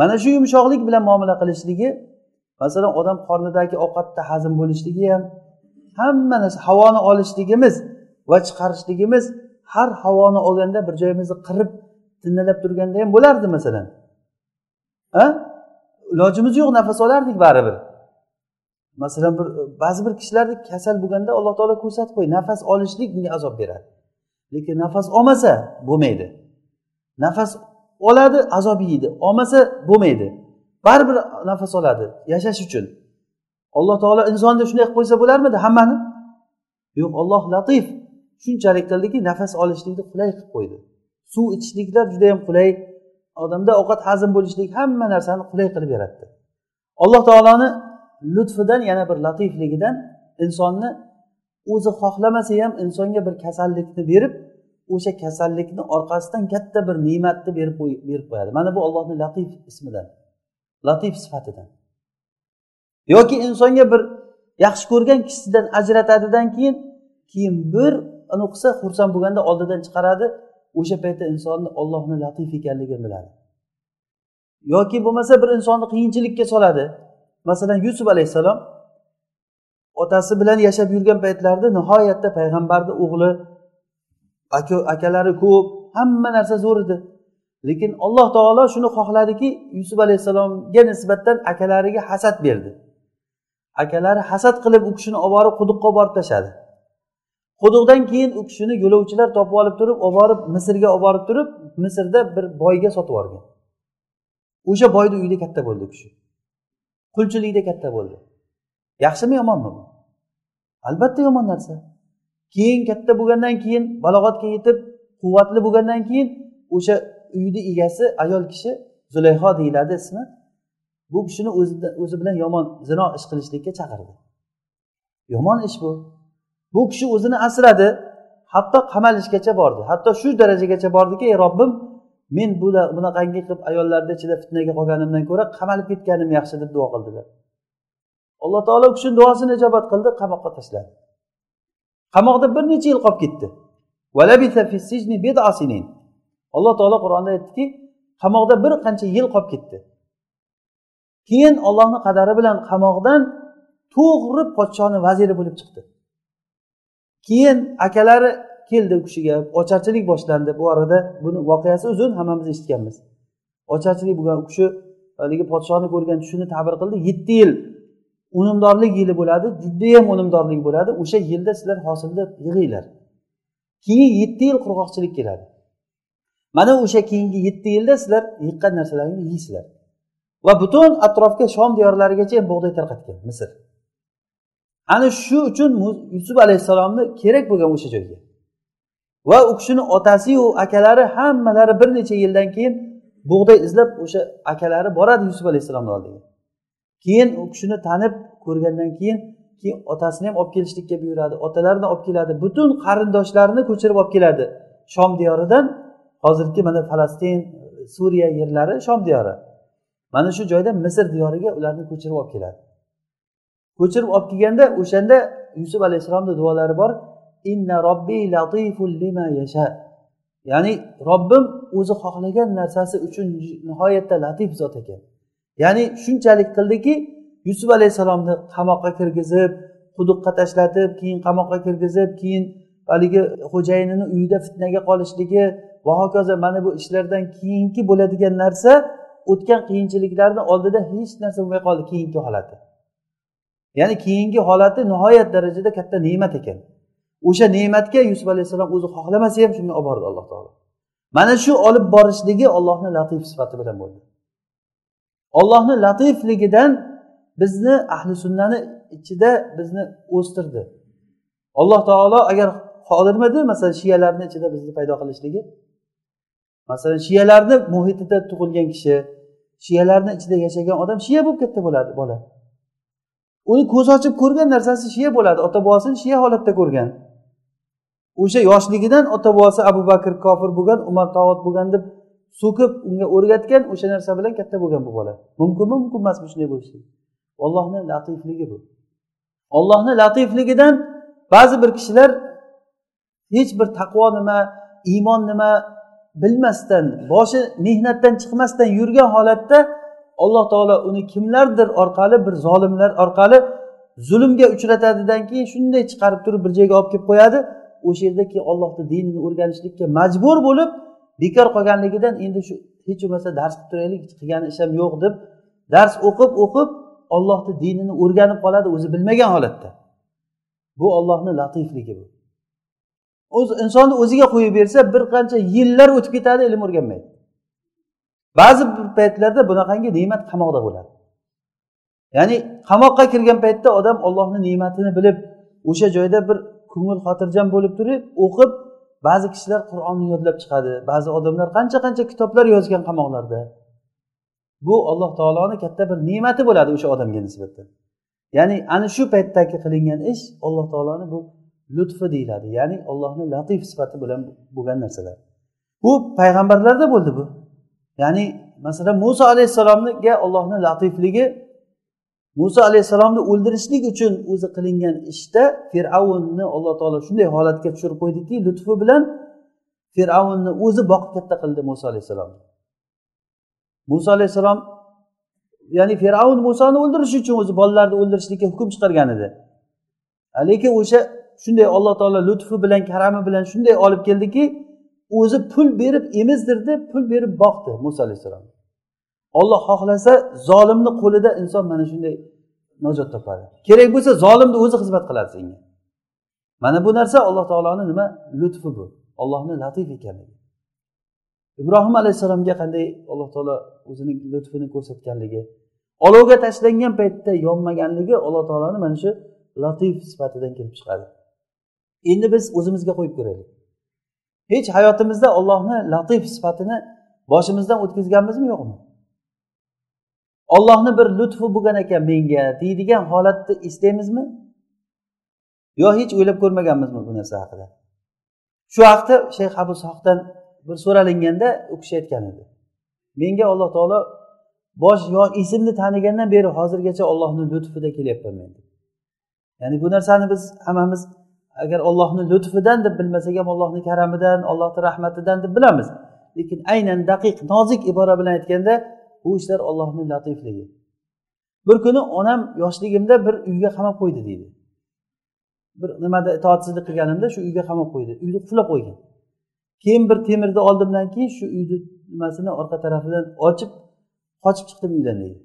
Mana shu yumshoqlik bilan muomala qilishligi masalan odam qornidagi ovqatda hazm bo'lishligi ham hamma narsa havoni olishligimiz va chiqarishligimiz har havoni olganda bir joyimizni qirib tinnalab turganda ham bo'lardi masalan. A? Ilojimiz yo'q nafas olardik baribir. Masalan bir ba'zi bir kishilarni kasal bo'lganda alloh taolo ko'rsatib qo'y nafas olishlik bunga azob beradi. Lekin nafas olmasa bo'lmaydi. Nafas oladi azob yeydi olmasa bo'lmaydi. Baribir nafas oladi yashash uchun. Alloh taolo insonni shunday qilib qo'ysa bo'larmidi? Hammani? Yo'q olloh latif. Shunchalik qildiki nafas olishlikni qulay qilib qo'ydi. Suv ichishliklar juda yam qulay. Odamda ovqat hazm bo'lishlik hamma narsani qulay qilib yaratdi. Alloh taoloni lutfidan yana bir latifligidan insonni o'zi xohlamasa ham insonga bir kasallikni berib o'sha kasallikni orqasidan katta bir ne'matni berib berib qo'yadi. Mana bu allohni latif ismidan latif sifatidan. Yoki insonga bir yaxshi ko'rgan kishisidan ajratadidan keyin keyin bir uni qilsa xursand bo'lganda oldidan chiqaradi. O'sha paytda insonni ollohni latif ekanligini biladi. Yoki bo'lmasa bir insonni qiyinchilikka soladi. Masalan yusuf alayhissalom otasi bilan yashab yurgan paytlarida nihoyatda payg'ambarni o'g'li aka akalari ko'p hamma narsa zo'r edi. Lekin alloh taolo shuni xohladiki yusuf alayhissalomga nisbatan akalariga hasad berdi. Akalari hasad qilib u kishini olib borib quduqqa olib borib tashladi. Quduqdan keyin u kishini yo'lovchilar topib olib turib olib borib misrga olib borib turib misrda bir boyga sotib yuborgan o'sha boyni uyida katta bo'ldi u kishi. Qulchilikda katta bo'ldi. Yaxshimi yomonmi bu? Albatta yomon narsa. Keyin katta bo'lgandan keyin balog'atga yetib quvvatli bo'lgandan keyin o'sha uyni egasi ayol kishi zulayho deyiladi ismi. Bu kishini o'zi bilan yomon zino ish qilishlikka chaqirdi. Yomon ish bu. Bu kishi o'zini asradi hatto qamalishgacha bordi. Hatto shu darajagacha bordiki ey robbim men bunaqangi qilib ayollarni ichida fitnaga qolganimdan ko'ra qamalib ketganim yaxshi deb duo qildilar alloh taolo u kishini duosini ijobat qildi qamoqqa tashladi. Qamoqda bir necha yil qolib ketdi. Alloh taolo qur'onda aytdiki qamoqda bir qancha yil qolib ketdi. Keyin ollohni qadari bilan qamoqdan to'g'ri podshoni vaziri bo'lib chiqdi. Keyin akalari keldi u kishiga ocharchilik boshlandi. Bu orada buni voqeasi uzun hammamiz eshitganmiz. Ocharchilik bo'lgan u kishi haligi podshoni ko'rgan tushini ta'bir qildi yetti yil unumdorlik yili bo'ladi judayam unumdorlik bo'ladi. O'sha yilda sizlar hosilni yig'inglar. Keyin yetti yil qurg'oqchilik keladi. Mana o'sha keyingi yetti yilda sizlar yiqqan narsalaringni yeysizlar va butun atrofga shom diyorlarigacha ham bug'doy tarqatgan misr. Ana shu uchun yusuf alayhissalomni kerak bo'lgan o'sha joyga. Va u kishini otasiyu akalari hammalari bir necha yildan keyin bug'doy izlab o'sha akalari boradi yusuf alayhissalomni oldiga. Keyin u kishini tanib ko'rgandan keyin keyin otasini ham olib kelishlikka buyuradi otalarini olib keladi butun qarindoshlarini ko'chirib olib keladi shom diyoridan. Hozirgi mana falastin suriya yerlari shom diyori. Mana shu joyda misr diyoriga ularni ko'chirib olib keladi. Ko'chirib olib kelganda o'shanda yusuf alayhissalomni duolari bor inna robbi latiful lima yasha. Ya'ni robbim o'zi xohlagan narsasi uchun nihoyatda latif zot ekan. Ya'ni shunchalik qildiki yusuf alayhissalomni qamoqqa kirgizib quduqqa tashlatib keyin qamoqqa kirgizib keyin haligi xo'jayinini uyida fitnaga qolishligi va hokazo mana bu ishlardan keyingi bo'ladigan narsa o'tgan qiyinchiliklarni oldida hech narsa bo'lmay qoldi keyingi holati. Ya'ni keyingi holati nihoyat darajada katta ne'mat ekan. O'sha ne'matga yusuf alayhissalom o'zi xohlamasa ham shunga olib bordi alloh taolo. Mana shu olib borishligi ollohni latif sifati bilan bo'ldi. Ollohni latifligidan bizni ahli sunnani ichida bizni o'stirdi. Alloh taolo agar qodirmidi masalan shiyalarni ichida bizni paydo qilishligi. Masalan shiyalarni muhitida tug'ilgan kishi shiyalarni ichida yashagan odam shiya bo'lib katta bo'ladi bola. Uni ko'zi ochib ko'rgan narsasi shiya bo'ladi. Ota bobosini shiya holatda ko'rgan. O'sha yoshligidan ota bobosi abu bakr kofir bo'lgan umar tog'ut bo'lgan deb so'kib unga o'rgatgan o'sha narsa bilan katta bo'lgan bu bola. Mumkinmi? Mumkin emasmi shunday bo'lishi. Ollohni latifligi bu. Ollohni latifligidan ba'zi bir kishilar hech bir taqvo nima iymon nima bilmasdan boshi mehnatdan chiqmasdan yurgan holatda alloh taolo uni kimlardir orqali bir zolimlar orqali zulmga uchratadidan keyin shunday chiqarib turib bir joyga olib kelib qo'yadi. O'sha yerda keyin ollohni dinini o'rganishlikka majbur bo'lib bekor qolganligidan endi shu hech bo'lmasa dars qilib turaylik qilgan ishim yo'q deb dars o'qib o'qib ollohni dinini o'rganib qoladi o'zi bilmagan holatda. Bu ollohni latifligi bu. O'z insonni o'ziga qo'yib bersa bir qancha yillar o'tib ketadi ilm o'rganmaydi. Ba'zi bir paytlarda bunaqangi ne'mat qamoqda bo'ladi. Ya'ni qamoqqa kirgan paytda odam ollohni ne'matini bilib o'sha joyda bir ko'ngil xotirjam bo'lib turib o'qib ba'zi kishilar qur'onni yodlab chiqadi ba'zi odamlar qancha qancha kitoblar yozgan qamoqlarda. Bu alloh taoloni katta bir ne'mati bo'ladi o'sha odamga nisbatan. Ya'ni ana shu paytdagi qilingan ish alloh taoloni bu lutfi deyiladi. Ya'ni allohni latif sifati bilan bo'lgan narsalar. Bu payg'ambarlarda bo'ldi bu. Ya'ni masalan muso alayhissalomga ollohni latifligi muso alayhissalomni o'ldirishlik uchun o'zi qilingan ishda fir'avnni alloh taolo shunday holatga tushirib qo'ydiki lutfi bilan fir'avnni o'zi boqib katta qildi muso alayhissalomni muso alayhissalom ya'ni fir'avn musoni o'ldirish uchun o'zi bolalarni o'ldirishlikka hukm chiqargan edi. Lekin o'sha shunday alloh taolo lutfi bilan karami bilan shunday olib keldiki o'zi pul berib emizdirdi pul berib boqdi muso alayhissalom. Olloh xohlasa zolimni qo'lida inson mana shunday najot topadi. Kerak bo'lsa zolimni o'zi xizmat qiladi senga. Mana bu narsa alloh taoloni nima? Lutfi bu. Ollohni latif ekanligi. Ibrohim alayhissalomga qanday alloh taolo o'zini lutfini ko'rsatganligi olovga tashlangan paytda yonmaganligi alloh taoloni mana shu latif sifatidan kelib chiqadi. Endi biz o'zimizga qo'yib ko'raylik. Hech hayotimizda ollohni latif sifatini boshimizdan o'tkazganmizmi yo'qmi? Ollohni bir lutfi bo'lgan ekan menga deydigan holatni eslaymizmi? Yo hech o'ylab ko'rmaganmizmi bu narsa haqida? Shu haqda shayx abu sohdan bir so'ralinganda u kishi aytgan edi. Menga alloh taolo bosh yo esimni tanigandan beri hozirgacha ollohni lutfida kelyapman men ya'ni bu narsani biz hammamiz agar ollohni lutfidan deb bilmasak ham ollohni karamidan ollohni rahmatidan deb bilamiz. Lekin aynan daqiq nozik ibora bilan aytganda bu ishlar ollohni latifligi. Bir kuni onam yoshligimda bir uyga qamab qo'ydi deydi. Bir nimada itoatsizlik qilganimda shu uyga qamab qo'ydi. Uyni qulflab qo'ygan. Keyin bir temirni oldimdan keyin shu uyni nimasini orqa tarafidan ochib qochib chiqdim uydan deydi.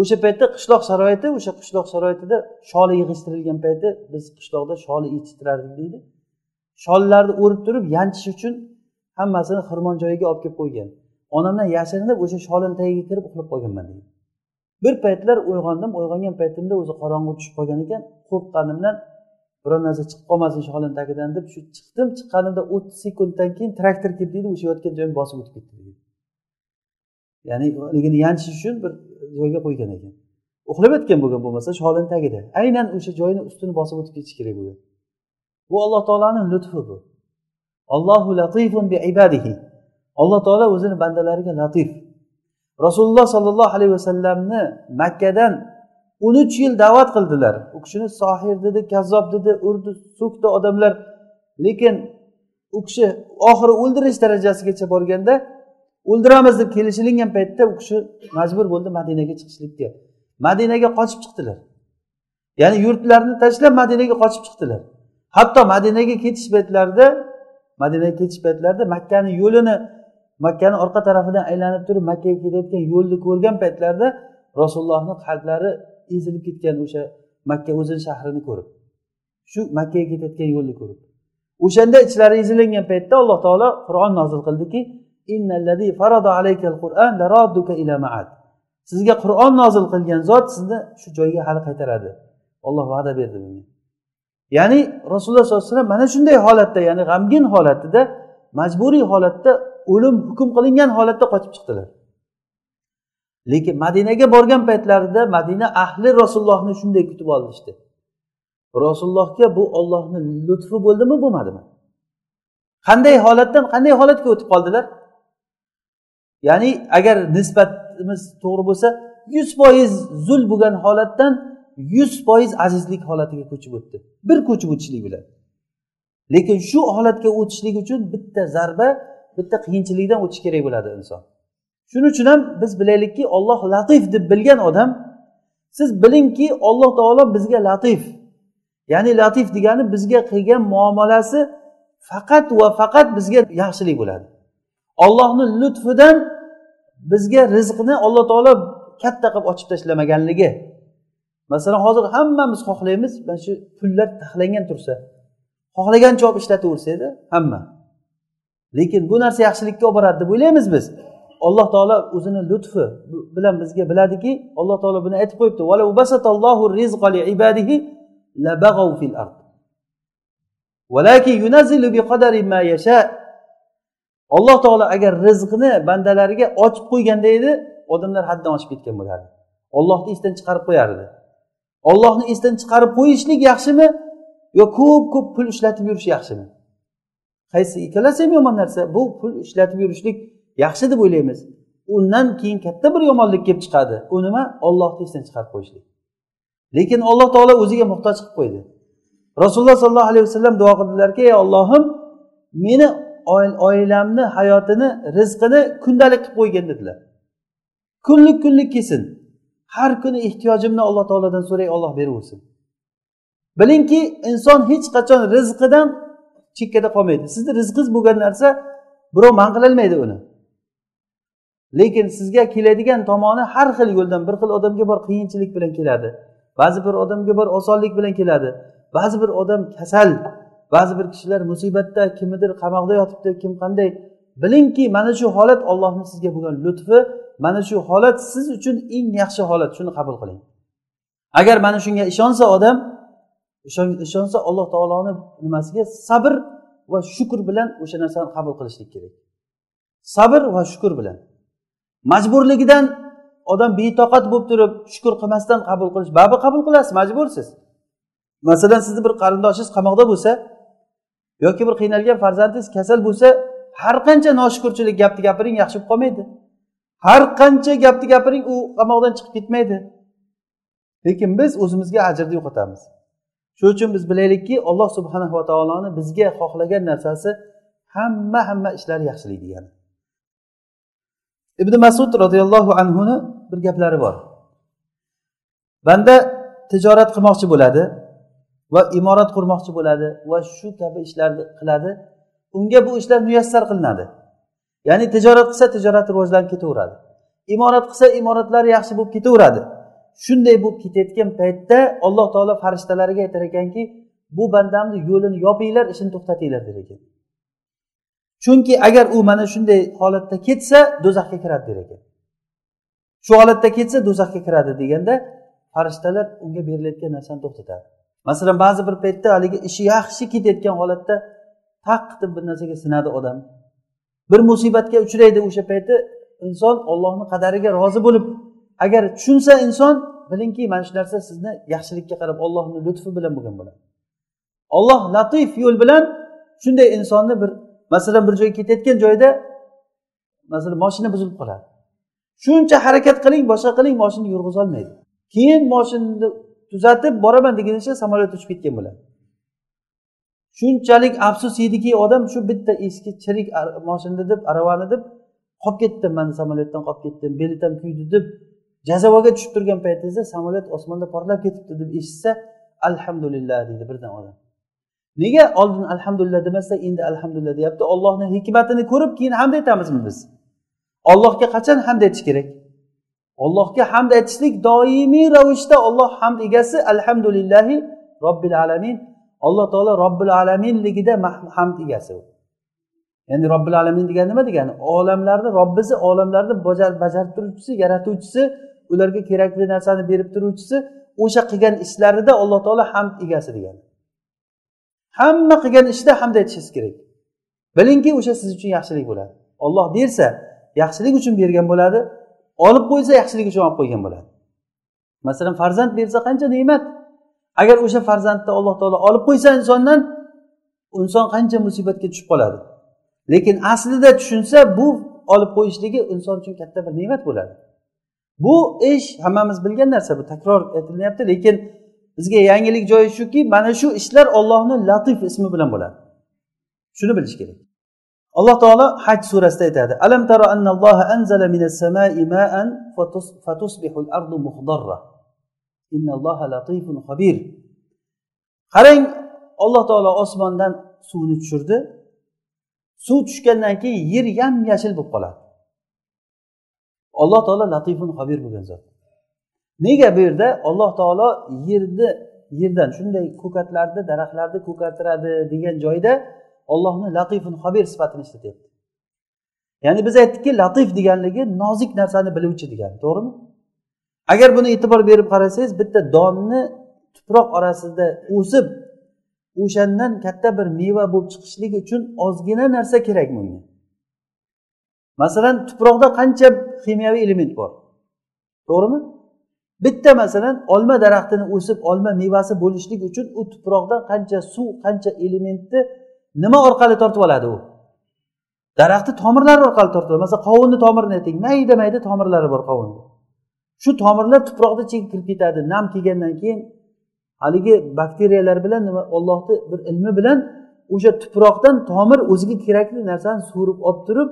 O'sha paytda qishloq sharoiti o'sha qishloq sharoitida sholi yig'ishtirilgan payti biz qishloqda sholi yetishtirardik deydi. Shollarni o'rib turib yanchish uchun hammasini xirmon joyiga olib kelib qo'ygan. Onamdan yashirinib o'sha sholini tagiga kirib uxlab qolganman deydi. Bir paytlar uyg'ondim uyg'ongan paytimda o'zi qorong'i tushib qolgan ekan qo'rqqanimdan biror narsa chiqib qolmasin sholini tagidan deb shu chiqdim. Chiqqanimda o'ttiz sekunddan keyin traktor kelib deydi o'sha yotgan joyimni bosib o'tib ketdi deydi. Ya'ni ligini yanchish uchun bir joyga qo'ygan ekan. Uxlab yotgan bo'lgan bo'lmasa sholini tagida. Aynan o'sha joyini ustini bosib o'tib ketish kerak bo'lgan. Bu alloh taoloni lutfi bu. Allohu latifun bi ibadihi. Alloh taolo o'zini bandalariga latif. Rasululloh sollallohu alayhi vasallamni makkadan o'n uch yil da'vat qildilar. U kishini sohir dedi kazzob dedi urdi so'kdi odamlar. Lekin u kishi oxiri o'ldirish darajasigacha borganda o'ldiramiz deb kelishilingan paytda u kishi majbur bo'ldi madinaga chiqishlikka madinaga qochib chiqdilar. Ya'ni yurtlarini tashlab madinaga qochib chiqdilar. Hatto madinaga ketish paytlarida madinaga ketish paytlarida makkani yo'lini makkani orqa tarafidan aylanib turib makkaga ketayotgan yo'lni ko'rgan paytlarida rasulullohni qalblari ezilib ketgan o'sha makka o'zini shahrini ko'rib shu makkaga ketayotgan yo'lni ko'rib. O'shanda ichlari ezilingan paytda alloh taolo qur'on nozil qildiki sizga qur'on nozil qilgan zot sizni shu joyga hali qaytaradi. Olloh va'da berdi bunga. Ya'ni rasululloh sollallohu alayhi vasallam mana shunday holatda ya'ni g'amgin holatida majburiy holatda o'lim hukm qilingan holatda qochib chiqdilar. Lekin madinaga borgan paytlarida madina ahli rasulullohni shunday kutib olishdi. Rasulullohga bu ollohni lutfi bo'ldimi bo'lmadimi? Qanday holatdan qanday holatga o'tib qoldilar? Ya'ni agar nisbatimiz to'g'ri bo'lsa yuz foiz zul bo'lgan holatdan yuz foiz azizlik holatiga ko'chib o'tdi. Bir ko'chib o'tishlik bilan. Lekin shu holatga o'tishlik uchun bitta zarba bitta qiyinchilikdan o'tish kerak bo'ladi inson. Shuning uchun ham biz bilaylikki olloh latif deb bilgan odam siz bilingki olloh taolo bizga latif. Ya'ni latif degani bizga qilgan muomalasi faqat va faqat bizga yaxshilik bo'ladi. Ollohni lutfidan bizga rizqni alloh taolo katta qilib ochib tashlamaganligi masalan hozir hammamiz xohlaymiz mana shu pullar taxlangan tursa. Xohlagancha olib ishlataversa edi hamma. Lekin bu narsa yaxshilikka olib boradi deb o'ylaymiz biz. Alloh taolo o'zini lutfi bilan bizga biladiki alloh taolo buni aytib qo'yibdi. Alloh taolo agar rizqni bandalariga ochib qo'yganda edi odamlar haddan oshib ketgan bo'lardi. Ollohni esdan chiqarib qo'yardi. Ollohni esdan chiqarib qo'yishlik yaxshimi yo ko'p ko'p pul ishlatib yurish yaxshimi? Qaysi ikkalasi ham yomon narsa. Bu pul ishlatib yurishlik yaxshi deb o'ylaymiz. Undan keyin katta bir yomonlik kelib chiqadi. U nima? Ollohni esdan chiqarib qo'yishlik. Lekin alloh taolo o'ziga muhtoj qilib qo'ydi. Rasululloh sollallohu alayhi vasallam duo qildilarki ey ollohim meni oilamni hayotini rizqini kundalik qilib qo'ygin dedilar. Kunlik kunlik kelsin har kuni ehtiyojimni alloh taolodan so'ray olloh beraversin bilingki inson hech qachon rizqidan chekkada qolmaydi. Sizni rizqingiz bo'lgan narsa birov man qilolmaydi uni. Lekin sizga keladigan tomoni har xil yo'ldan bir xil odamga bor qiyinchilik bilan keladi. Ba'zi bir odamga bor osonlik bilan keladi. Ba'zi bir odam kasal ba'zi bir kishilar musibatda kimnidir qamoqda yotibdi kim qanday. Bilingki mana shu holat ollohni sizga bo'lgan lutfi mana shu holat siz uchun eng yaxshi holat shuni qabul qiling. Agar mana shunga ishonsa odam ishonsa alloh taoloni nimasiga? Sabr va shukur bilan o'sha narsani qabul qilishlik kerak. Sabr va shukur bilan. Majburligidan odam betoqat bo'lib turib shukur qilmasdan qabul qilish baribir qabul qilasiz majbursiz. Masalan sizni bir qarindoshingiz qamoqda bo'lsa yoki bir qiynalgan farzandingiz kasal bo'lsa har qancha noshukurchilik gapni gapiring yaxshi bo'lib qolmaydi. Har qancha gapni gapiring u qamoqdan chiqib ketmaydi. Lekin biz o'zimizga ajrni yo'qotamiz. Shuning uchun biz bilaylikki alloh subhanahu va taoloni bizga xohlagan narsasi hamma hamma ishlari yaxshilik degani. Ibn masud roziyallohu anhuni bir gaplari bor. Banda tijorat qilmoqchi bo'ladi. Va imorat qurmoqchi bo'ladi va shu kabi ishlarni qiladi. Unga bu ishlar muyassar qilinadi. Ya'ni tijorat qilsa tijorati rivojlanib ketaveradi. Imorat qilsa imoratlari yaxshi bo'lib ketaveradi. Shunday bo'lib ketayotgan paytda alloh taolo farishtalariga aytar ekanki bu bandamni yo'lini yopinglar ishini to'xtatinglar der ekan. Chunki agar u mana shunday holatda ketsa do'zaxga kiradi der ekan. Shu holatda ketsa do'zaxga kiradi deganda farishtalar unga berilayotgan narsani to'xtatadi. Masalan ba'zi bir paytda haligi ishi yaxshi ketayotgan holatda taq deb bir narsaga sinadi odam. Bir musibatga uchraydi o'sha payti inson ollohni qadariga rozi bo'lib agar tushunsa inson bilingki mana shu narsa sizni yaxshilikka qarab ollohni lutfi bilan bo'lgan bo'ladi. Olloh latif yo'l bilan shunday insonni bir masalan bir joyga ketayotgan joyda masalan moshina buzilib qoladi. Shuncha harakat qiling boshqa qiling moshina yurg'izolmaydi keyin moshinani tuzatib boraman degunicha samolyot uchib ketgan bo'ladi. Shunchalik afsus ediki odam shu bitta eski chirik moshina deb aravani deb qolib ketdim. Man samolyotdan qolib ketdim belitam kuydi deb jazavaga tushib turgan paytingizda samolyot osmonda portlab ketibdi deb eshitsa alhamdulillah deydi birdan odam. Nega oldin alhamdulillah demasa endi alhamdulillah deyapti? Ollohni hikmatini ko'rib keyin hamd aytamizmi biz? Ollohga qachon hamd aytish kerak? Allohga hamd aytishlik doimiy ravishda olloh hamd egasi alhamdulillahi robbil alamin. Alloh taolo robbil alaminligida hamd egasi. Ya'ni robbil alamin degani nima degani? Olamlarni robbisi olamlarni bajarib turuvchisi yaratuvchisi ularga kerakli narsani berib turuvchisi o'sha qilgan ishlarida alloh taolo hamd egasi degani. Hamma qilgan ishda hamd aytishingiz kerak. Bilingki o'sha siz uchun yaxshilik bo'ladi. Olloh bersa yaxshilik uchun bergan bo'ladi. Olib qo'ysa yaxshilik uchun olib qo'ygan bo'ladi. Masalan farzand bersa qancha ne'mat? Agar o'sha farzandni alloh taolo olib qo'ysa insondan inson qancha musibatga tushib qoladi? Lekin aslida tushunsa bu olib qo'yishligi inson uchun katta bir ne'mat bo'ladi. Bu ish hammamiz bilgan narsa bu takror aytilyapti lekin bizga yangilik joyi shuki mana shu ishlar ollohni latif ismi bilan bo'ladi. Shuni bilish kerak. Alloh taolo haj surasida aytadi. Alam tara annalloha anzala minas samai ma'an fatusbihul ardu muhdarra innalloha latifun xabir qarang alloh taolo osmondan suvni tushirdi. Suv tushgandan keyin yer yam yashil bo'lib qoladi. Alloh taolo latifun xabir bo'lgan zot. Nega bu yerda? Alloh taolo yerni yerdan shunday ko'katlarni daraxtlarni ko'kartiradi degan joyda ollohni latifun xabir sifatini ishlatyapti. Ya'ni biz aytdikki latif deganligi nozik narsani biluvchi degani to'g'rimi? Agar buni e'tibor berib qarasangiz bitta donni tuproq orasida o'sib o'shandan katta bir meva bo'lib chiqishligi uchun ozgina narsa kerak bunga masalan tuproqda qancha ximiyaviy element bor to'g'rimi? Bitta masalan olma daraxtini o'sib olma mevasi bo'lishlik uchun u tuproqdan qancha suv qancha elementni nima orqali tortib oladi u? Daraxtni tomirlari orqali tortib oladi. Masalan qovunni tomirini ayting. Mayda mayda tomirlari bor qovunni. Shu tomirlar tuproqni ichiga kirib ketadi. Nam kelgandan keyin haligi bakteriyalar bilan nima ollohni bir ilmi bilan o'sha tuproqdan tomir o'ziga kerakli narsani so'rib olib turib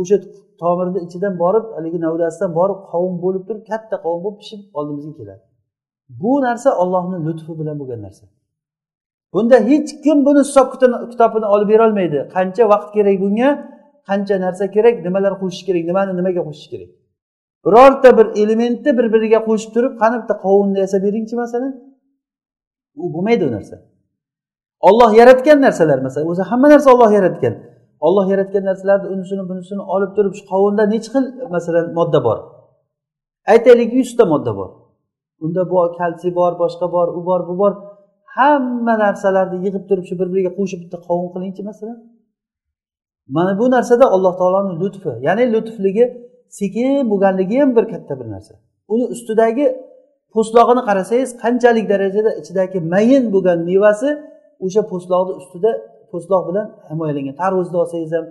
o'sha tomirni ichidan borib haligi navdasidan borib qovun bo'lib turib katta qovun bo'lib pishib oldimizga keladi. Bu narsa ollohni lutfi bilan bo'lgan narsa. Bunda hech kim buni hisob kitobini olib berolmaydi. Qancha vaqt kerak bunga qancha narsa kerak nimalar qo'shish kerak nimani nimaga qo'shish kerak? Birorta bir elementni bir biriga qo'shib turib qani bitta qovunni yasab beringchi masalan? U bo'lmaydi u narsa. Olloh yaratgan narsalar masalan o'zi hamma narsa olloh yaratgan. Olloh yaratgan narsalarni unisini bunisini olib turib shu qovunda nechi xil masalan modda bor? Aytaylik yuzta modda bor. Unda bu kalsiy bor boshqa bor u bor bu bor. Hamma narsalarni yig'ib turib shu bir biriga qo'shib bitta qovun qilingchi masalan. Mana bu narsada alloh taoloni lutfi ya'ni lutfligi sekin bo'lganligi ham bir katta bir narsa. Uni ustidagi po'stlog'ini qarasangiz qanchalik darajada ichidagi mayin bo'lgan mevasi o'sha po'stloqni ustida po'stloq bilan himoyalangan tarvuzni olsangiz ham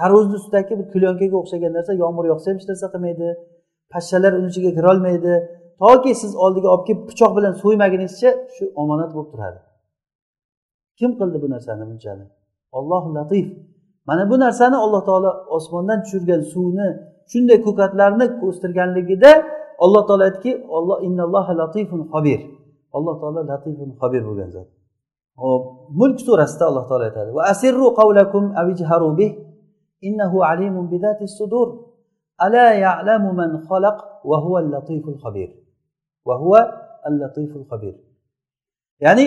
tarvuzni ustidagi bir klyonkaga o'xshagan narsa yomg'ir yog'sa ham hech narsa qilmaydi pashshalar uni ichiga kirolmaydi toki siz oldiga olib kelib pichoq bilan so'ymaguningizcha shu omonat bo'lib turadi. Kim qildi bu narsani bunchani? Olloh latif. Mana bu narsani alloh taolo osmondan tushirgan suvni shunday ko'katlarni o'stirganligida alloh taolo aytdiki olloh innalloha latifun xobir alloh taolo latifun xobir bo'lgan zot. Hop mulk surasida alloh taolo aytadi va asirru qavlakum avijharu bih innahu alimun bizatis sudur ala ya'lamu man xalaq va huval latiful xobir ya'ni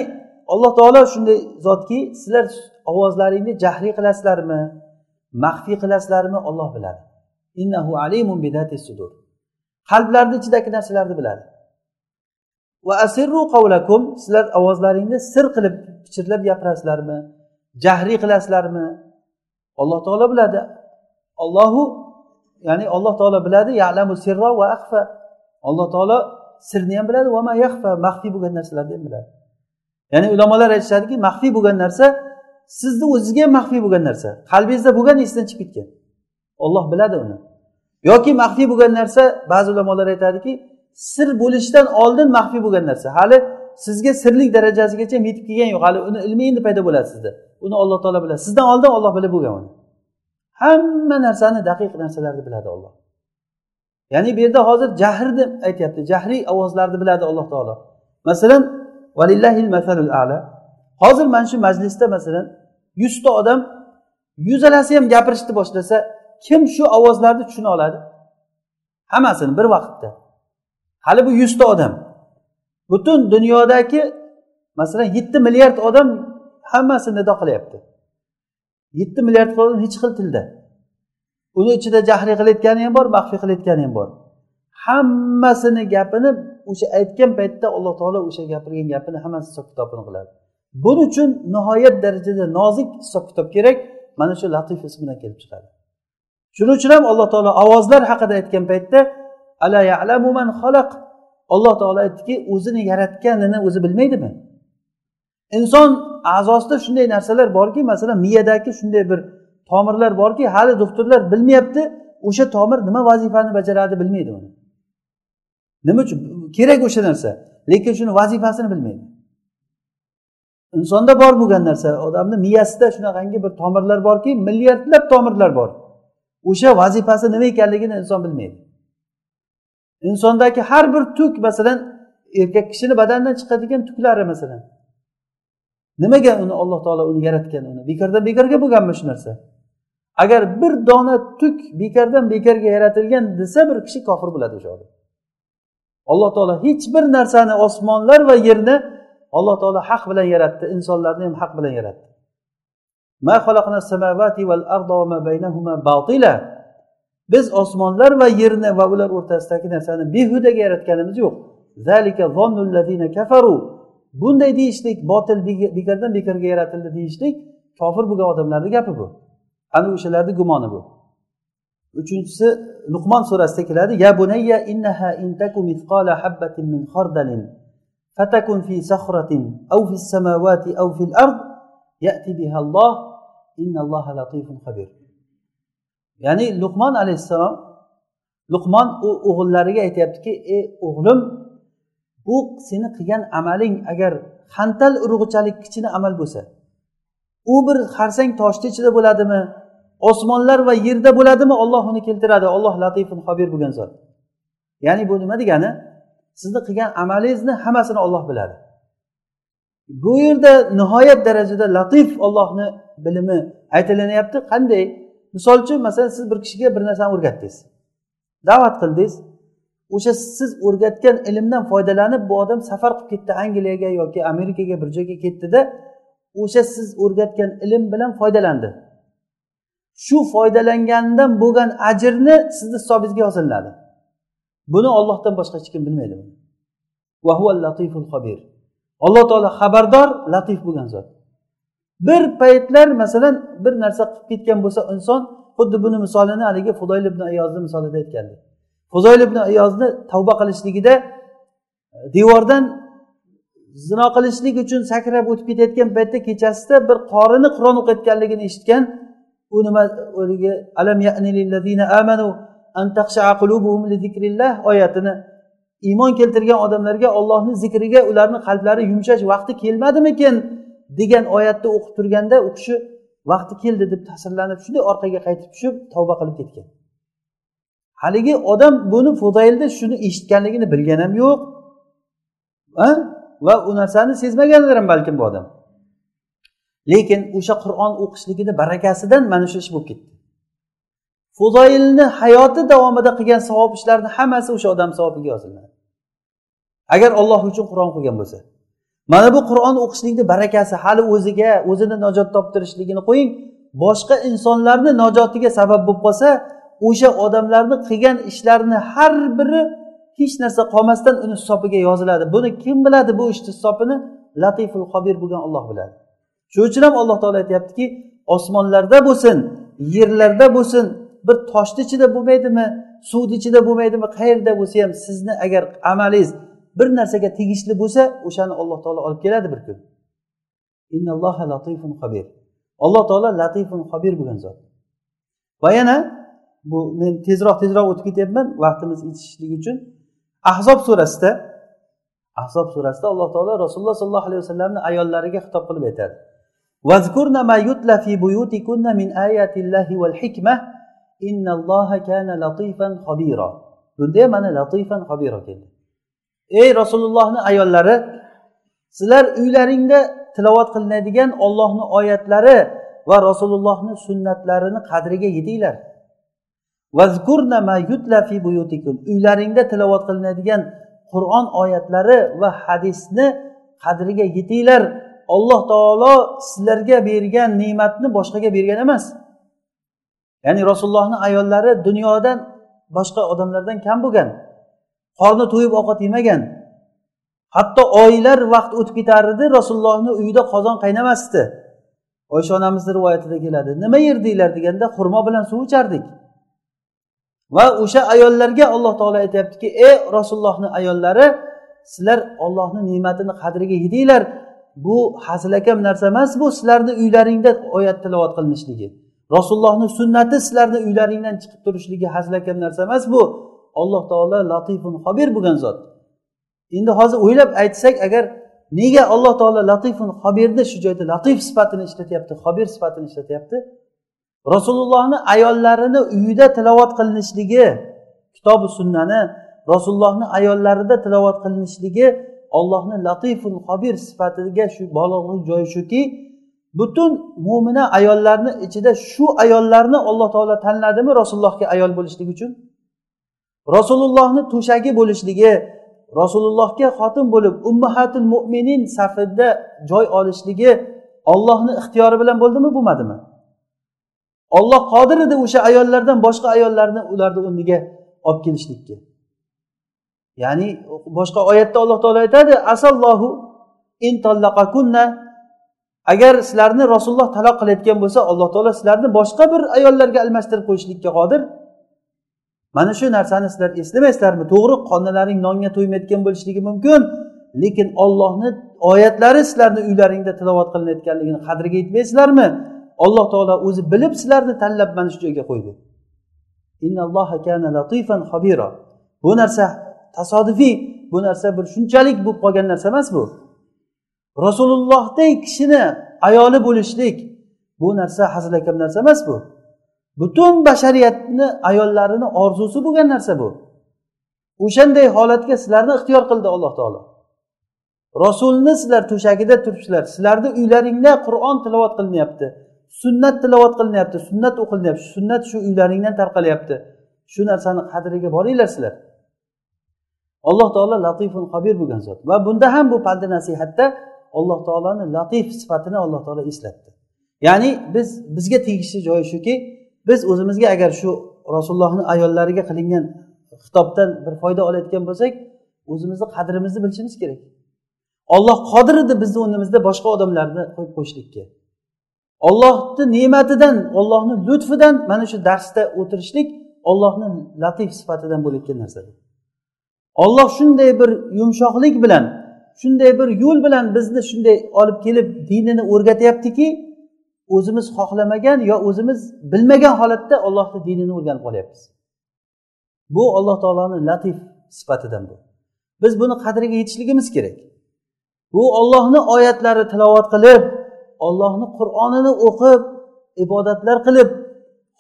alloh taolo shunday zotki sizlar ovozlaringni jahriy qilasizlarmi maxfiy qilasizlarmi olloh biladi. Innahu alimun bidati sudur. Qalblarni ichidagi narsalarni biladi. Va asirru qavlakum sizlar ovozlaringni sir qilib pichirlab gapirasizlarmi jahriy qilasizlarmi? Alloh taolo biladi. Ollohu ya'ni alloh taolo biladi yalamu sirro va axfa alloh taolo sirni ham biladi va ma yaxfa maxfiy bo'lgan narsalarni ham biladi. Ya'ni ulamolar aytishadiki maxfiy bo'lgan narsa sizni o'zizga ham maxfiy bo'lgan narsa. Qalbingizda bo'lgan esdan chiqib ketgan. Olloh biladi uni. Yoki maxfiy bo'lgan narsa ba'zi ulamolar aytadiki sir bo'lishdan oldin maxfiy bo'lgan narsa. Hali sizga sirlik darajasigacha yetib kelgani yo'q. Hali uni ilmi endi paydo bo'ladi sizda. Uni alloh taolo biladi. Sizdan oldin olloh bilib bo'lgan uni. Hamma narsani daqiq narsalarni biladi olloh ya'ni bu yerda hozir jahrni aytyapti. Jahriy ovozlarni biladi alloh taolo. Masalan masalul ala hozir mana shu majlisda masalan yuzta odam yuzalasi ham gapirishni boshlasa kim shu ovozlarni tushuna oladi? Hammasini bir vaqtda. Hali bu yuzta odam. Butun dunyodagi masalan yetti milliard odam hammasi nido qilyapti. Yetti milliard odam hech xil tilda. Uni ichida jahriy qilayotgani ham bor maxfiy qilayotgani ham bor. Hammasini gapini o'sha aytgan paytda alloh taolo o'sha gapirgan gapini hammasi hisob kitobini qiladi. Buning uchun nihoyat darajada nozik hisob kitob kerak mana shu latif ismidan kelib chiqadi. Shuning uchun ham alloh taolo ovozlar haqida aytgan paytda ala ya'lamu man xalaq? Alloh taolo aytdiki o'zini yaratganini o'zi bilmaydimi? Inson a'zosida shunday narsalar borki masalan miyadagi shunday bir tomirlar borki hali doktorlar bilmayapti. O'sha tomir nima vazifani bajaradi bilmaydi uni. Nima uchun? Kerak o'sha narsa. Lekin shuni vazifasini bilmaydi. Insonda bor bo'lgan narsa. Odamni miyasida shunaqangi bir tomirlar borki milliardlab tomirlar bor. O'sha vazifasi nima ekanligini inson bilmaydi. Insondagi har bir tuk masalan erkak kishini badanidan chiqadigan tuklari masalan. Nimaga uni alloh taolo uni yaratgan uni? Bekordan bekorga bo'lganmi shu narsa? Agar bir dona tuk bekordan bekorga yaratilgan desa bir kishi kofir bo'ladi o'sha odam. Alloh taolo hech bir narsani osmonlar va yerni alloh taolo haq bilan yaratdi insonlarni ham haq bilan yaratdi. Biz osmonlar va yerni va ular o'rtasidagi narsani behudaga yaratganimiz yo'q. Bunday deyishlik botil bekordan bekorga yaratildi deyishlik kofir bo'lgan odamlarni gapi bu. Ana o'shalarni gumoni bu? Uchinchisi luqmon surasida keladi ya bunayya innaha intaku mithqala habbatin min khardalin fatakun fi sakhratin aw fi samawati aw fil ard ya'ti biha Allah innalloha latifun xabir ya'ni luqmon alayhissalom luqmon u o'g'illariga aytyaptiki ey o'g'lim bu seni qilgan amaling agar xantal urug'chalik kichkina amal bo'lsa u bir xarsang toshni ichida bo'ladimi? Osmonlar va yerda bo'ladimi? Olloh uni keltiradi. Olloh latifun xobir bo'lgan zot. Ya'ni bu nima degani? Sizni qilgan amalingizni hammasini olloh biladi. Bu yerda nihoyat darajada latif ollohni bilimi aytilanyapti qanday? Misol uchun masalan siz bir kishiga bir narsani o'rgatdingiz. Da'vat qildingiz. O'sha siz o'rgatgan ilmdan foydalanib bu odam safar qilib ketdi angliyaga yoki amerikaga bir joyga ketdida o'sha siz o'rgatgan ilm bilan foydalandi. Shu foydalangandan bo'lgan ajrni sizni hisobingizga yoziladi. Buni ollohdan boshqa hech kim bilmaydi alloh taolo xabardor latif bo'lgan zot. Bir paytlar masalan bir narsa qilib ketgan bo'lsa inson xuddi buni misolini haligi fudoyl ibn ayozni misolida aytgandi. Fuzoyl ibn ayozni tavba qilishligida e, devordan zino qilishlik uchun sakrab o'tib ketayotgan paytda kechasida bir qorini qur'on o'qiyotganligini eshitgan u nima haligi alam amanu an qulubuhum li zikrillah oyatini iymon keltirgan odamlarga ollohni zikriga ularni qalblari yumshash vaqti kelmadimikin degan oyatni o'qib turganda u kishi vaqti keldi deb ta'sirlanib shunday orqaga qaytib tushib tavba qilib ketgan. Haligi odam buni fudaylni shuni eshitganligini bilgan ham yo'q va u narsani sezmagandir ham balkim bu odam. Lekin o'sha qur'on o'qishligini barakasidan mana shu ish bo'lib ketdi. Fuzoilni hayoti davomida qilgan savob ishlarni hammasi o'sha odam savobiga yoziladi agar olloh uchun qur'on qilgan bo'lsa mana bu qur'on o'qishlikni barakasi hali o'ziga o'zini najot toptirishligini qo'ying boshqa insonlarni najotiga sabab bo'lib qolsa o'sha odamlarni qilgan ishlarini har biri hech narsa qolmasdan uni hisobiga yoziladi. Buni kim biladi bu ishni hisobini? Latiful xobir bo'lgan olloh biladi. Shuning uchun ham alloh taolo aytyaptiki osmonlarda bo'lsin yerlarda bo'lsin bir toshni ichida bo'lmaydimi suvni ichida bo'lmaydimi qayerda bo'lsa ham sizni agar amalingiz bir narsaga tegishli bo'lsa o'shani alloh taolo olib keladi bir kun. Alloh taolo latifun xobir bo'lgan zot. Va yana bu men tezroq tezroq o'tib ketyapman vaqtimiz yetishishligi uchun. Ahzob surasida ahzob surasida alloh taolo rasululloh sollallohu alayhi vasallamni ayollariga xitob qilib aytadi. Bunda ham mana latifan xobiro keldi. Ey rasulullohni ayollari sizlar uylaringda tilovat qilinadigan ollohni oyatlari va rasulullohni sunnatlarini qadriga yetinglar. Uylaringda tilovat qilinadigan qur'on oyatlari va hadisni qadriga yetinglar. Olloh taolo sizlarga bergan ne'matni boshqaga bergan emas. Ya'ni rasulullohni ayollari dunyodan boshqa odamlardan kam bo'lgan qorni to'yib ovqat yemagan. Hatto oylar vaqt o'tib ketar edi rasulullohni uyida qozon qaynamasdi. Oysha onamizni rivoyatida keladi nima yerdinglar deganda xurmo bilan suv ichardik. Va o'sha ayollarga alloh taolo aytyaptiki ey rasulullohni ayollari sizlar ollohni ne'matini qadriga yetinglar bu hazilakam narsa emas bu sizlarni uylaringda oyat tilovat qilinishligi. Rasulullohni sunnati sizlarni uylaringdan chiqib turishligi hazilakam narsa emas bu alloh taolo latifun xobir bo'lgan zot. Endi hozir o'ylab aytsak agar nega alloh taolo latifun xobirni shu joyda latif sifatini ishlatyapti xobir sifatini ishlatyapti? Rasulullohni ayollarini uyida tilovat qilinishligi kitobi sunnani rasulullohni ayollarida tilovat qilinishligi ollohni latiful xobir sifatiga shu bog'liqlik joyi shuki butun mo'mina ayollarni ichida shu ayollarni alloh taolo tanladimi rasulullohga ayol bo'lishlik uchun? Rasulullohni to'shagi bo'lishligi rasulullohga xotin bo'lib ummahatul mo'minin safida joy olishligi ollohni ixtiyori bilan bo'ldimi bo'lmadimi? Olloh qodir edi o'sha ayollardan boshqa ayollarni ularni o'rniga olib kelishlikka. Ya'ni boshqa oyatda alloh taolo aytadi asallohu agar sizlarni rasululloh taloq qilayotgan bo'lsa alloh taolo sizlarni boshqa bir ayollarga almashtirib qo'yishlikka qodir. Mana shu narsani sizlar eslamaysizlarmi? To'g'ri qonalaring nonga to'ymayotgan bo'lishligi mumkin lekin ollohni oyatlari sizlarni uylaringda tilovat qilinayotganligini qadriga yetmaysizlarmi? Alloh taolo o'zi bilib sizlarni tanlab mana shu joyga qo'ydi. Bu narsa tasodifiy. Bu narsa bir shunchalik bo'lib qolgan narsa emas bu. Rasulullohdek kishini ayoli bo'lishlik bu narsa hazilakam narsa emas bu. Butun bashariyatni ayollarini orzusi bo'lgan narsa bu. O'shanday holatga sizlarni ixtiyor qildi alloh taolo. Rasulni sizlar to'shagida turibsizlar. Sizlarni uylaringda qur'on tilovat qilinyapti sunnat tilovat qilinyapti sunnat o'qilinyapti sunnat shu uylaringdan tarqalyapti. Shu narsani qadriga boringlar sizlar. Alloh taolo latifun qabir bo'lgan zot. Va bunda ham bu panda nasihatda alloh taoloni latif sifatini alloh taolo eslatdi. Ya'ni biz bizga tegishli joyi shuki biz o'zimizga agar shu rasulullohni ayollariga qilingan xitobdan bir foyda olayotgan bo'lsak o'zimizni qadrimizni bilishimiz kerak. Olloh qodir edi bizni o'rnimizda boshqa odamlarni qo'yib qo'yishlikka. Ollohni ne'matidan ollohni lutfidan mana shu darsda o'tirishlik ollohni latif sifatidan bo'layotgan narsadir. Olloh shunday bir yumshoqlik bilan shunday bir yo'l bilan bizni shunday olib kelib dinini o'rgatyaptiki o'zimiz xohlamagan yo o'zimiz bilmagan holatda ollohni dinini o'rganib qolyapmiz. Bu alloh taoloni latif sifatidan bu. Biz buni qadriga yetishligimiz kerak. Bu ollohni oyatlari tilovat qilib ollohni qur'onini o'qib ibodatlar qilib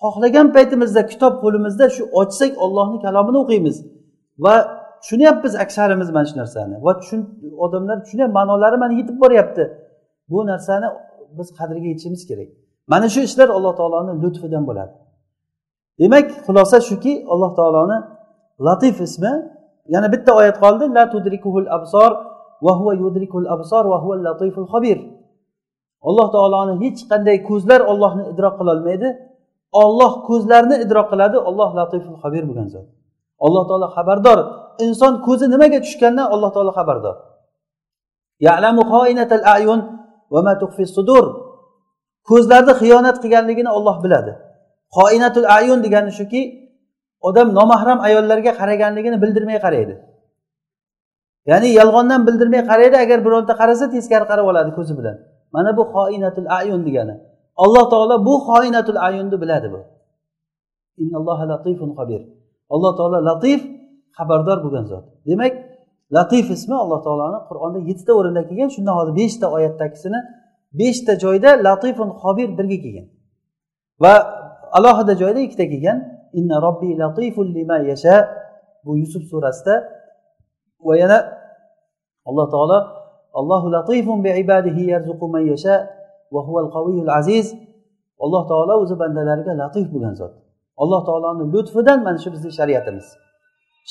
xohlagan paytimizda kitob qo'limizda shu ochsak ollohni kalomini o'qiymiz va tushunyapmiz aksarimiz mana shu narsani. Va odamlar tushunyapti ma'nolari mana yetib boryapti. Bu narsani biz qadriga yetishimiz kerak. Mana shu ishlar alloh taoloni lutfidan bo'ladi. Demak xulosa shuki alloh taoloni latif ismi yana bitta oyat qoldi. La tudrikuhul absor va huva yudrikul absor va huva latiful xabir alloh taoloni hech qanday ko'zlar ollohni idrok qilolmaydi olloh ko'zlarni idrok qiladi. Olloh latiful xabir bo'lgan zot. Alloh taolo xabardor inson ko'zi nimaga tushgandan alloh taolo xabardor sudur. Ko'zlarni xiyonat qilganligini olloh biladi. Xoinatul ayun degani shuki odam nomahram ayollarga qaraganligini bildirmay qaraydi. Ya'ni yolg'ondan bildirmay qaraydi agar bironta qarasa teskari qarab oladi ko'zi bilan. Mana bu xoinatul ayun degani. Alloh taolo bu xoinatul ayunni biladi bu. Alloh taolo latif xabardor bo'lgan zot. Demak latif ismi alloh taoloni qur'onda yettita o'rinda kelgan shundan hozir beshta oyatdagisini beshta joyda latifun xobir birga kelgan. Va alohida joyda ikkita kelgan. Inna robbi latifun lima yasha bu yusuf surasida va yana alloh taolo allohu latifun bi ibadihi yarzuqu man yasha va huval qaviyul aziz. Alloh taolo o'zi bandalariga latif bo'lgan zot. Alloh taoloni lutfidan mana shu bizni shariatimiz.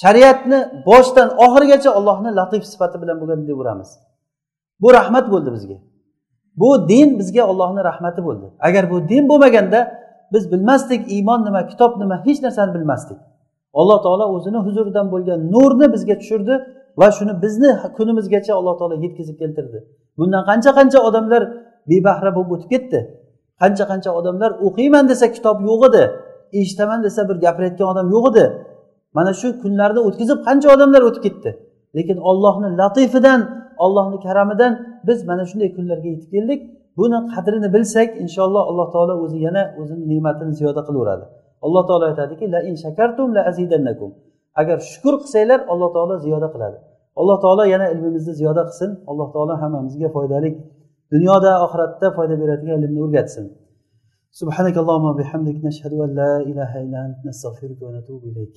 Shariatni boshidan oxirigacha ollohni latif sifati bilan bo'lgan deyveramiz. Bu rahmat bo'ldi bizga. Bu din bizga ollohni rahmati bo'ldi. Agar bu din bo'lmaganda biz bilmasdik iymon nima kitob nima hech narsani bilmasdik. Alloh taolo o'zini huzuridan bo'lgan nurni bizga tushirdi va shuni bizni kunimizgacha alloh taolo yetkazib keltirdi. Bundan qancha qancha odamlar bebahra bo'lib o'tib ketdi? Qancha qancha odamlar o'qiyman desa kitob yo'q edi eshitaman desa bir gapirayotgan odam yo'q edi. mana shu kunlarni o'tkazib qancha odamlar o'tib ketdi lekin ollohni latifidan ollohni karamidan biz mana shunday kunlarga yetib keldik buni qadrini bilsak inshaalloh alloh taolo o'zi yana o'zini ne'matini ziyoda qilaveradi alloh taolo aytadiki la in shakartum la azidannakum agar shukur qilsanglar alloh taolo ziyoda qiladi alloh taolo yana ilmimizni ziyoda qilsin alloh taolo hammamizga foydali dunyoda oxiratda foyda beradigan ilmni o'rgatsin سبحانك اللهم وبحمدك نشهد أن لا إله إلا أنت نستغفرك ونتوب إليك